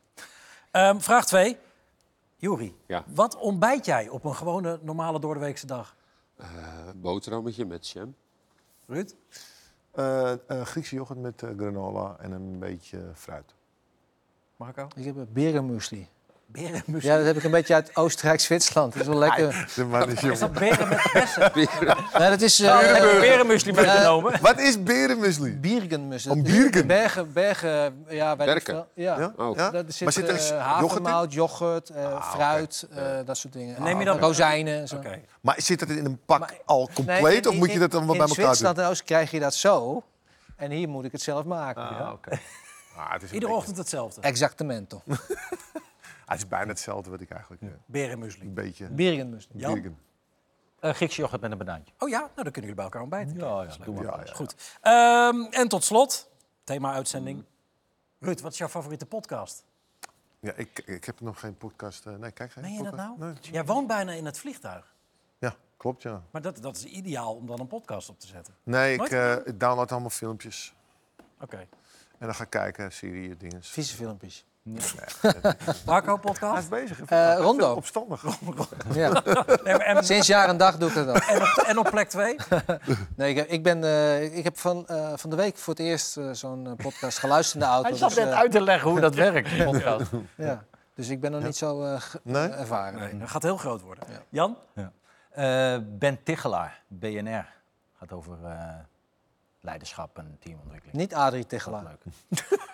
Ehm, vraag 2. Juri, Ja. wat ontbijt jij op een gewone, normale doordeweekse dag? Eh, boterhammetje met jam. Ruud? Eh, eh, Griekse yoghurt met eh, granola en een beetje fruit. Marco? Ik heb een berenmuesli. Ja, dat heb ik een beetje uit Oostenrijk-Zwitserland. Dat is wel lekker. De man is Is jong. dat beren met bessen? Nee, dat is... eh, Heb je berenmuesli meegenomen? Wat is berenmuesli? Biergenmus. Om Dat is biergen? Bergen, bergen, ja, weet ik Berken. veel. Ja. Ja? Oh. Ja? Dat zit, maar zit er eh, yoghurt in? havermout, yoghurt, eh, Ah, fruit, eh, dat soort dingen. Neem je Ah, dan- rozijnen en zo. Oké. Maar zit het in een pak Maar- al compleet Nee, in- of moet je in- dat allemaal bij In elkaar Zwitserland doen? en Oost krijg je dat zo. En hier moet ik het zelf maken. Ah, oké. Ah, het, is een Iedere ochtend hetzelfde. Exactamento. het is bijna hetzelfde wat ik eigenlijk... eh, Berenmuesli. een beetje... Biergenmuesli. Jan? Birgen. Uh, Griekse yoghurt met een banaantje. Oh ja, nou dan kunnen jullie bij elkaar ontbijten. Ja, ja, doe maar. Ja, ja. Goed. Ehm, en tot slot, thema-uitzending. Ruud, wat is jouw favoriete podcast? Ja, ik, ik heb nog geen podcast. eh, nee, kijk geen Meen je dat podcast. nou? Nee. Jij woont bijna in het vliegtuig. Ja, klopt ja. Maar dat, dat is ideaal om dan een podcast op te zetten. Nee, Nooit eh, ik download allemaal filmpjes. Oké. En dan ga ik kijken, serie, dingen. Vieze filmpjes. Marco, Hij podcast? is bezig. Eh, Hij is Rondo. Opstandig. Ja. Nee, en, Sinds jaar en dag doe ik dat en, op, en op plek 2? Nee, ik heb, ik ben, eh, ik heb van, eh, van de week voor het eerst zo'n podcast geluisterd in de auto. Hij zat dus, net uit te leggen hoe dat werkt, die podcast. ja. Dus ik ben nog niet zo eh, ervaren. Nee, dat gaat heel groot worden. Ja. Jan? Eh, ben Tichelaar, BNR. Gaat over eh, leiderschap en teamontwikkeling. Niet Adrie Tegelaar. Leuk.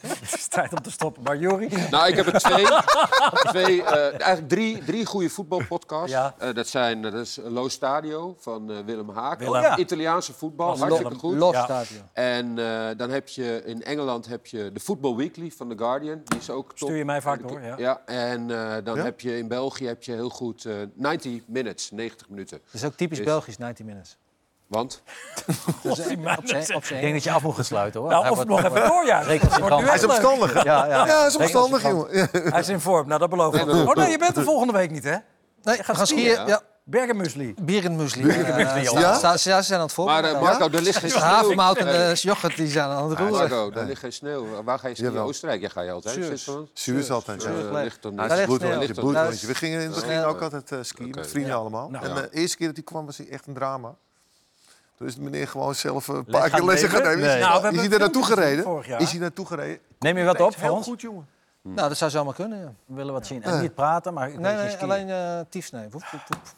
Het is tijd om te stoppen. Maar Jori? Nou, ik heb er twee. twee eh, eigenlijk drie, drie goede voetbalpodcasts. Ja. Eh, dat zijn eh, dat is Lo Stadio van eh, Willem Haak. Willem. Oh, Ja. Italiaanse voetbal, Was hartstikke Willem. goed. Los Ja. Stadion. En eh, dan heb je in Engeland heb je de Football Weekly van The Guardian. Die is ook top. Stuur je mij vaak door, ja. Ja, en eh, dan Ja? heb je in België heb je heel goed eh 90 minutes, 90 minuten. Dat is ook typisch Is- Belgisch, 90 minutes. Want? Dat is op zijn- op zijn Ik denk dat je af moet gaan sluiten, hoor. Nou, Hij of wordt- nog even doorjagen. Hij is opstandig. hè? Ja, ja. Ja, hij is opstandig, gewoon. jongen. Hij is in vorm. Nou, dat beloof ik. Oh nee, je bent er volgende week niet, hè? Nee, we gaan skiën. Ja. Bierenmuesli, Eh, ja. ze zijn aan het Maar voorbereiden. eh, Marco, er ligt geen De sneeuw. havermout en de yoghurt die zijn aan het roeren. Marco, daar ligt geen sneeuw. Waar ga je skiën? Jawel. Oostenrijk? Ja, ga je altijd. Suus. Zwitserland? Suus altijd. Bloedrondje, sneeuw. bloedrondje. We gingen in het begin ook altijd eh, skiën met vrienden allemaal. Nou. en de eerste keer dat hij kwam was hij echt een drama. Toen is de meneer gewoon zelf een Les paar keer lessen gaan nemen. Nee. Is, Nou, we is hij daar naartoe gereden? vorig jaar. Is hij naartoe gereden? Neem je wat op voor Heel ons? goed, jongen. Nou, dat zou zomaar kunnen, ja. We willen wat zien. En niet praten, maar ik Nee, nee, alleen eh tiefsnee. Woep.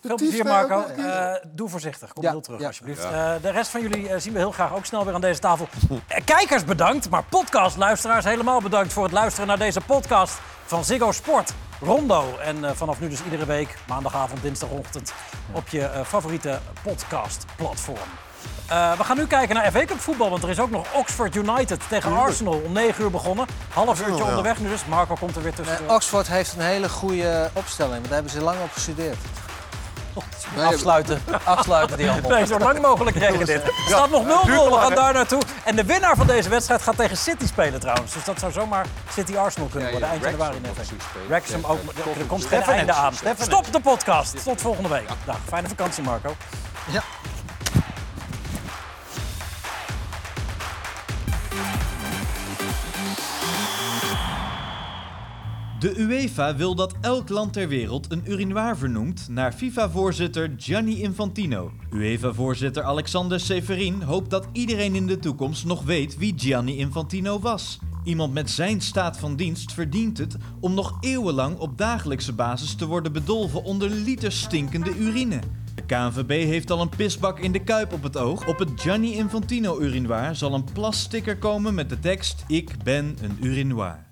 Veel plezier, Marco. een. Eh, doe voorzichtig. Kom Ja, heel terug, ja. alsjeblieft. Eh, de rest van jullie eh, zien we heel graag ook snel weer aan deze tafel. Eh, kijkers bedankt, maar podcastluisteraars helemaal bedankt voor het luisteren naar deze podcast van Ziggo Sport. Rondo. En eh, vanaf nu dus iedere week, maandagavond, dinsdagochtend, op je eh, favoriete podcastplatform. Eh, we gaan nu kijken naar FA Cup voetbal, want er is ook nog Oxford United tegen Arsenal om 9 uur begonnen. Half uurtje onderweg nu dus. Marco komt er weer tussen. Eh, Oxford heeft een hele goede opstelling, want daar hebben ze lang op gestudeerd. Afsluiten, afsluiten die handel. Nee, zo lang mogelijk regelen dit. Het staat nog 0-0, we gaan daar naartoe. En de winnaar van deze wedstrijd gaat tegen City spelen trouwens. Dus dat zou zomaar City-Arsenal kunnen worden. Eind januari effect. Wrexham ook. Er komt geen einde aan. Stop de podcast. Tot volgende week. Dag, fijne vakantie Marco. Ja. De UEFA wil dat elk land ter wereld een urinoir vernoemt naar FIFA-voorzitter Gianni Infantino. UEFA-voorzitter Alexander Severin hoopt dat iedereen in de toekomst nog weet wie Gianni Infantino was. Iemand met zijn staat van dienst verdient het om nog eeuwenlang op dagelijkse basis te worden bedolven onder liters stinkende urine. De KNVB heeft al een pisbak in de kuip op het oog. Op het Gianni Infantino urinoir zal een plassticker komen met de tekst Ik ben een urinoir.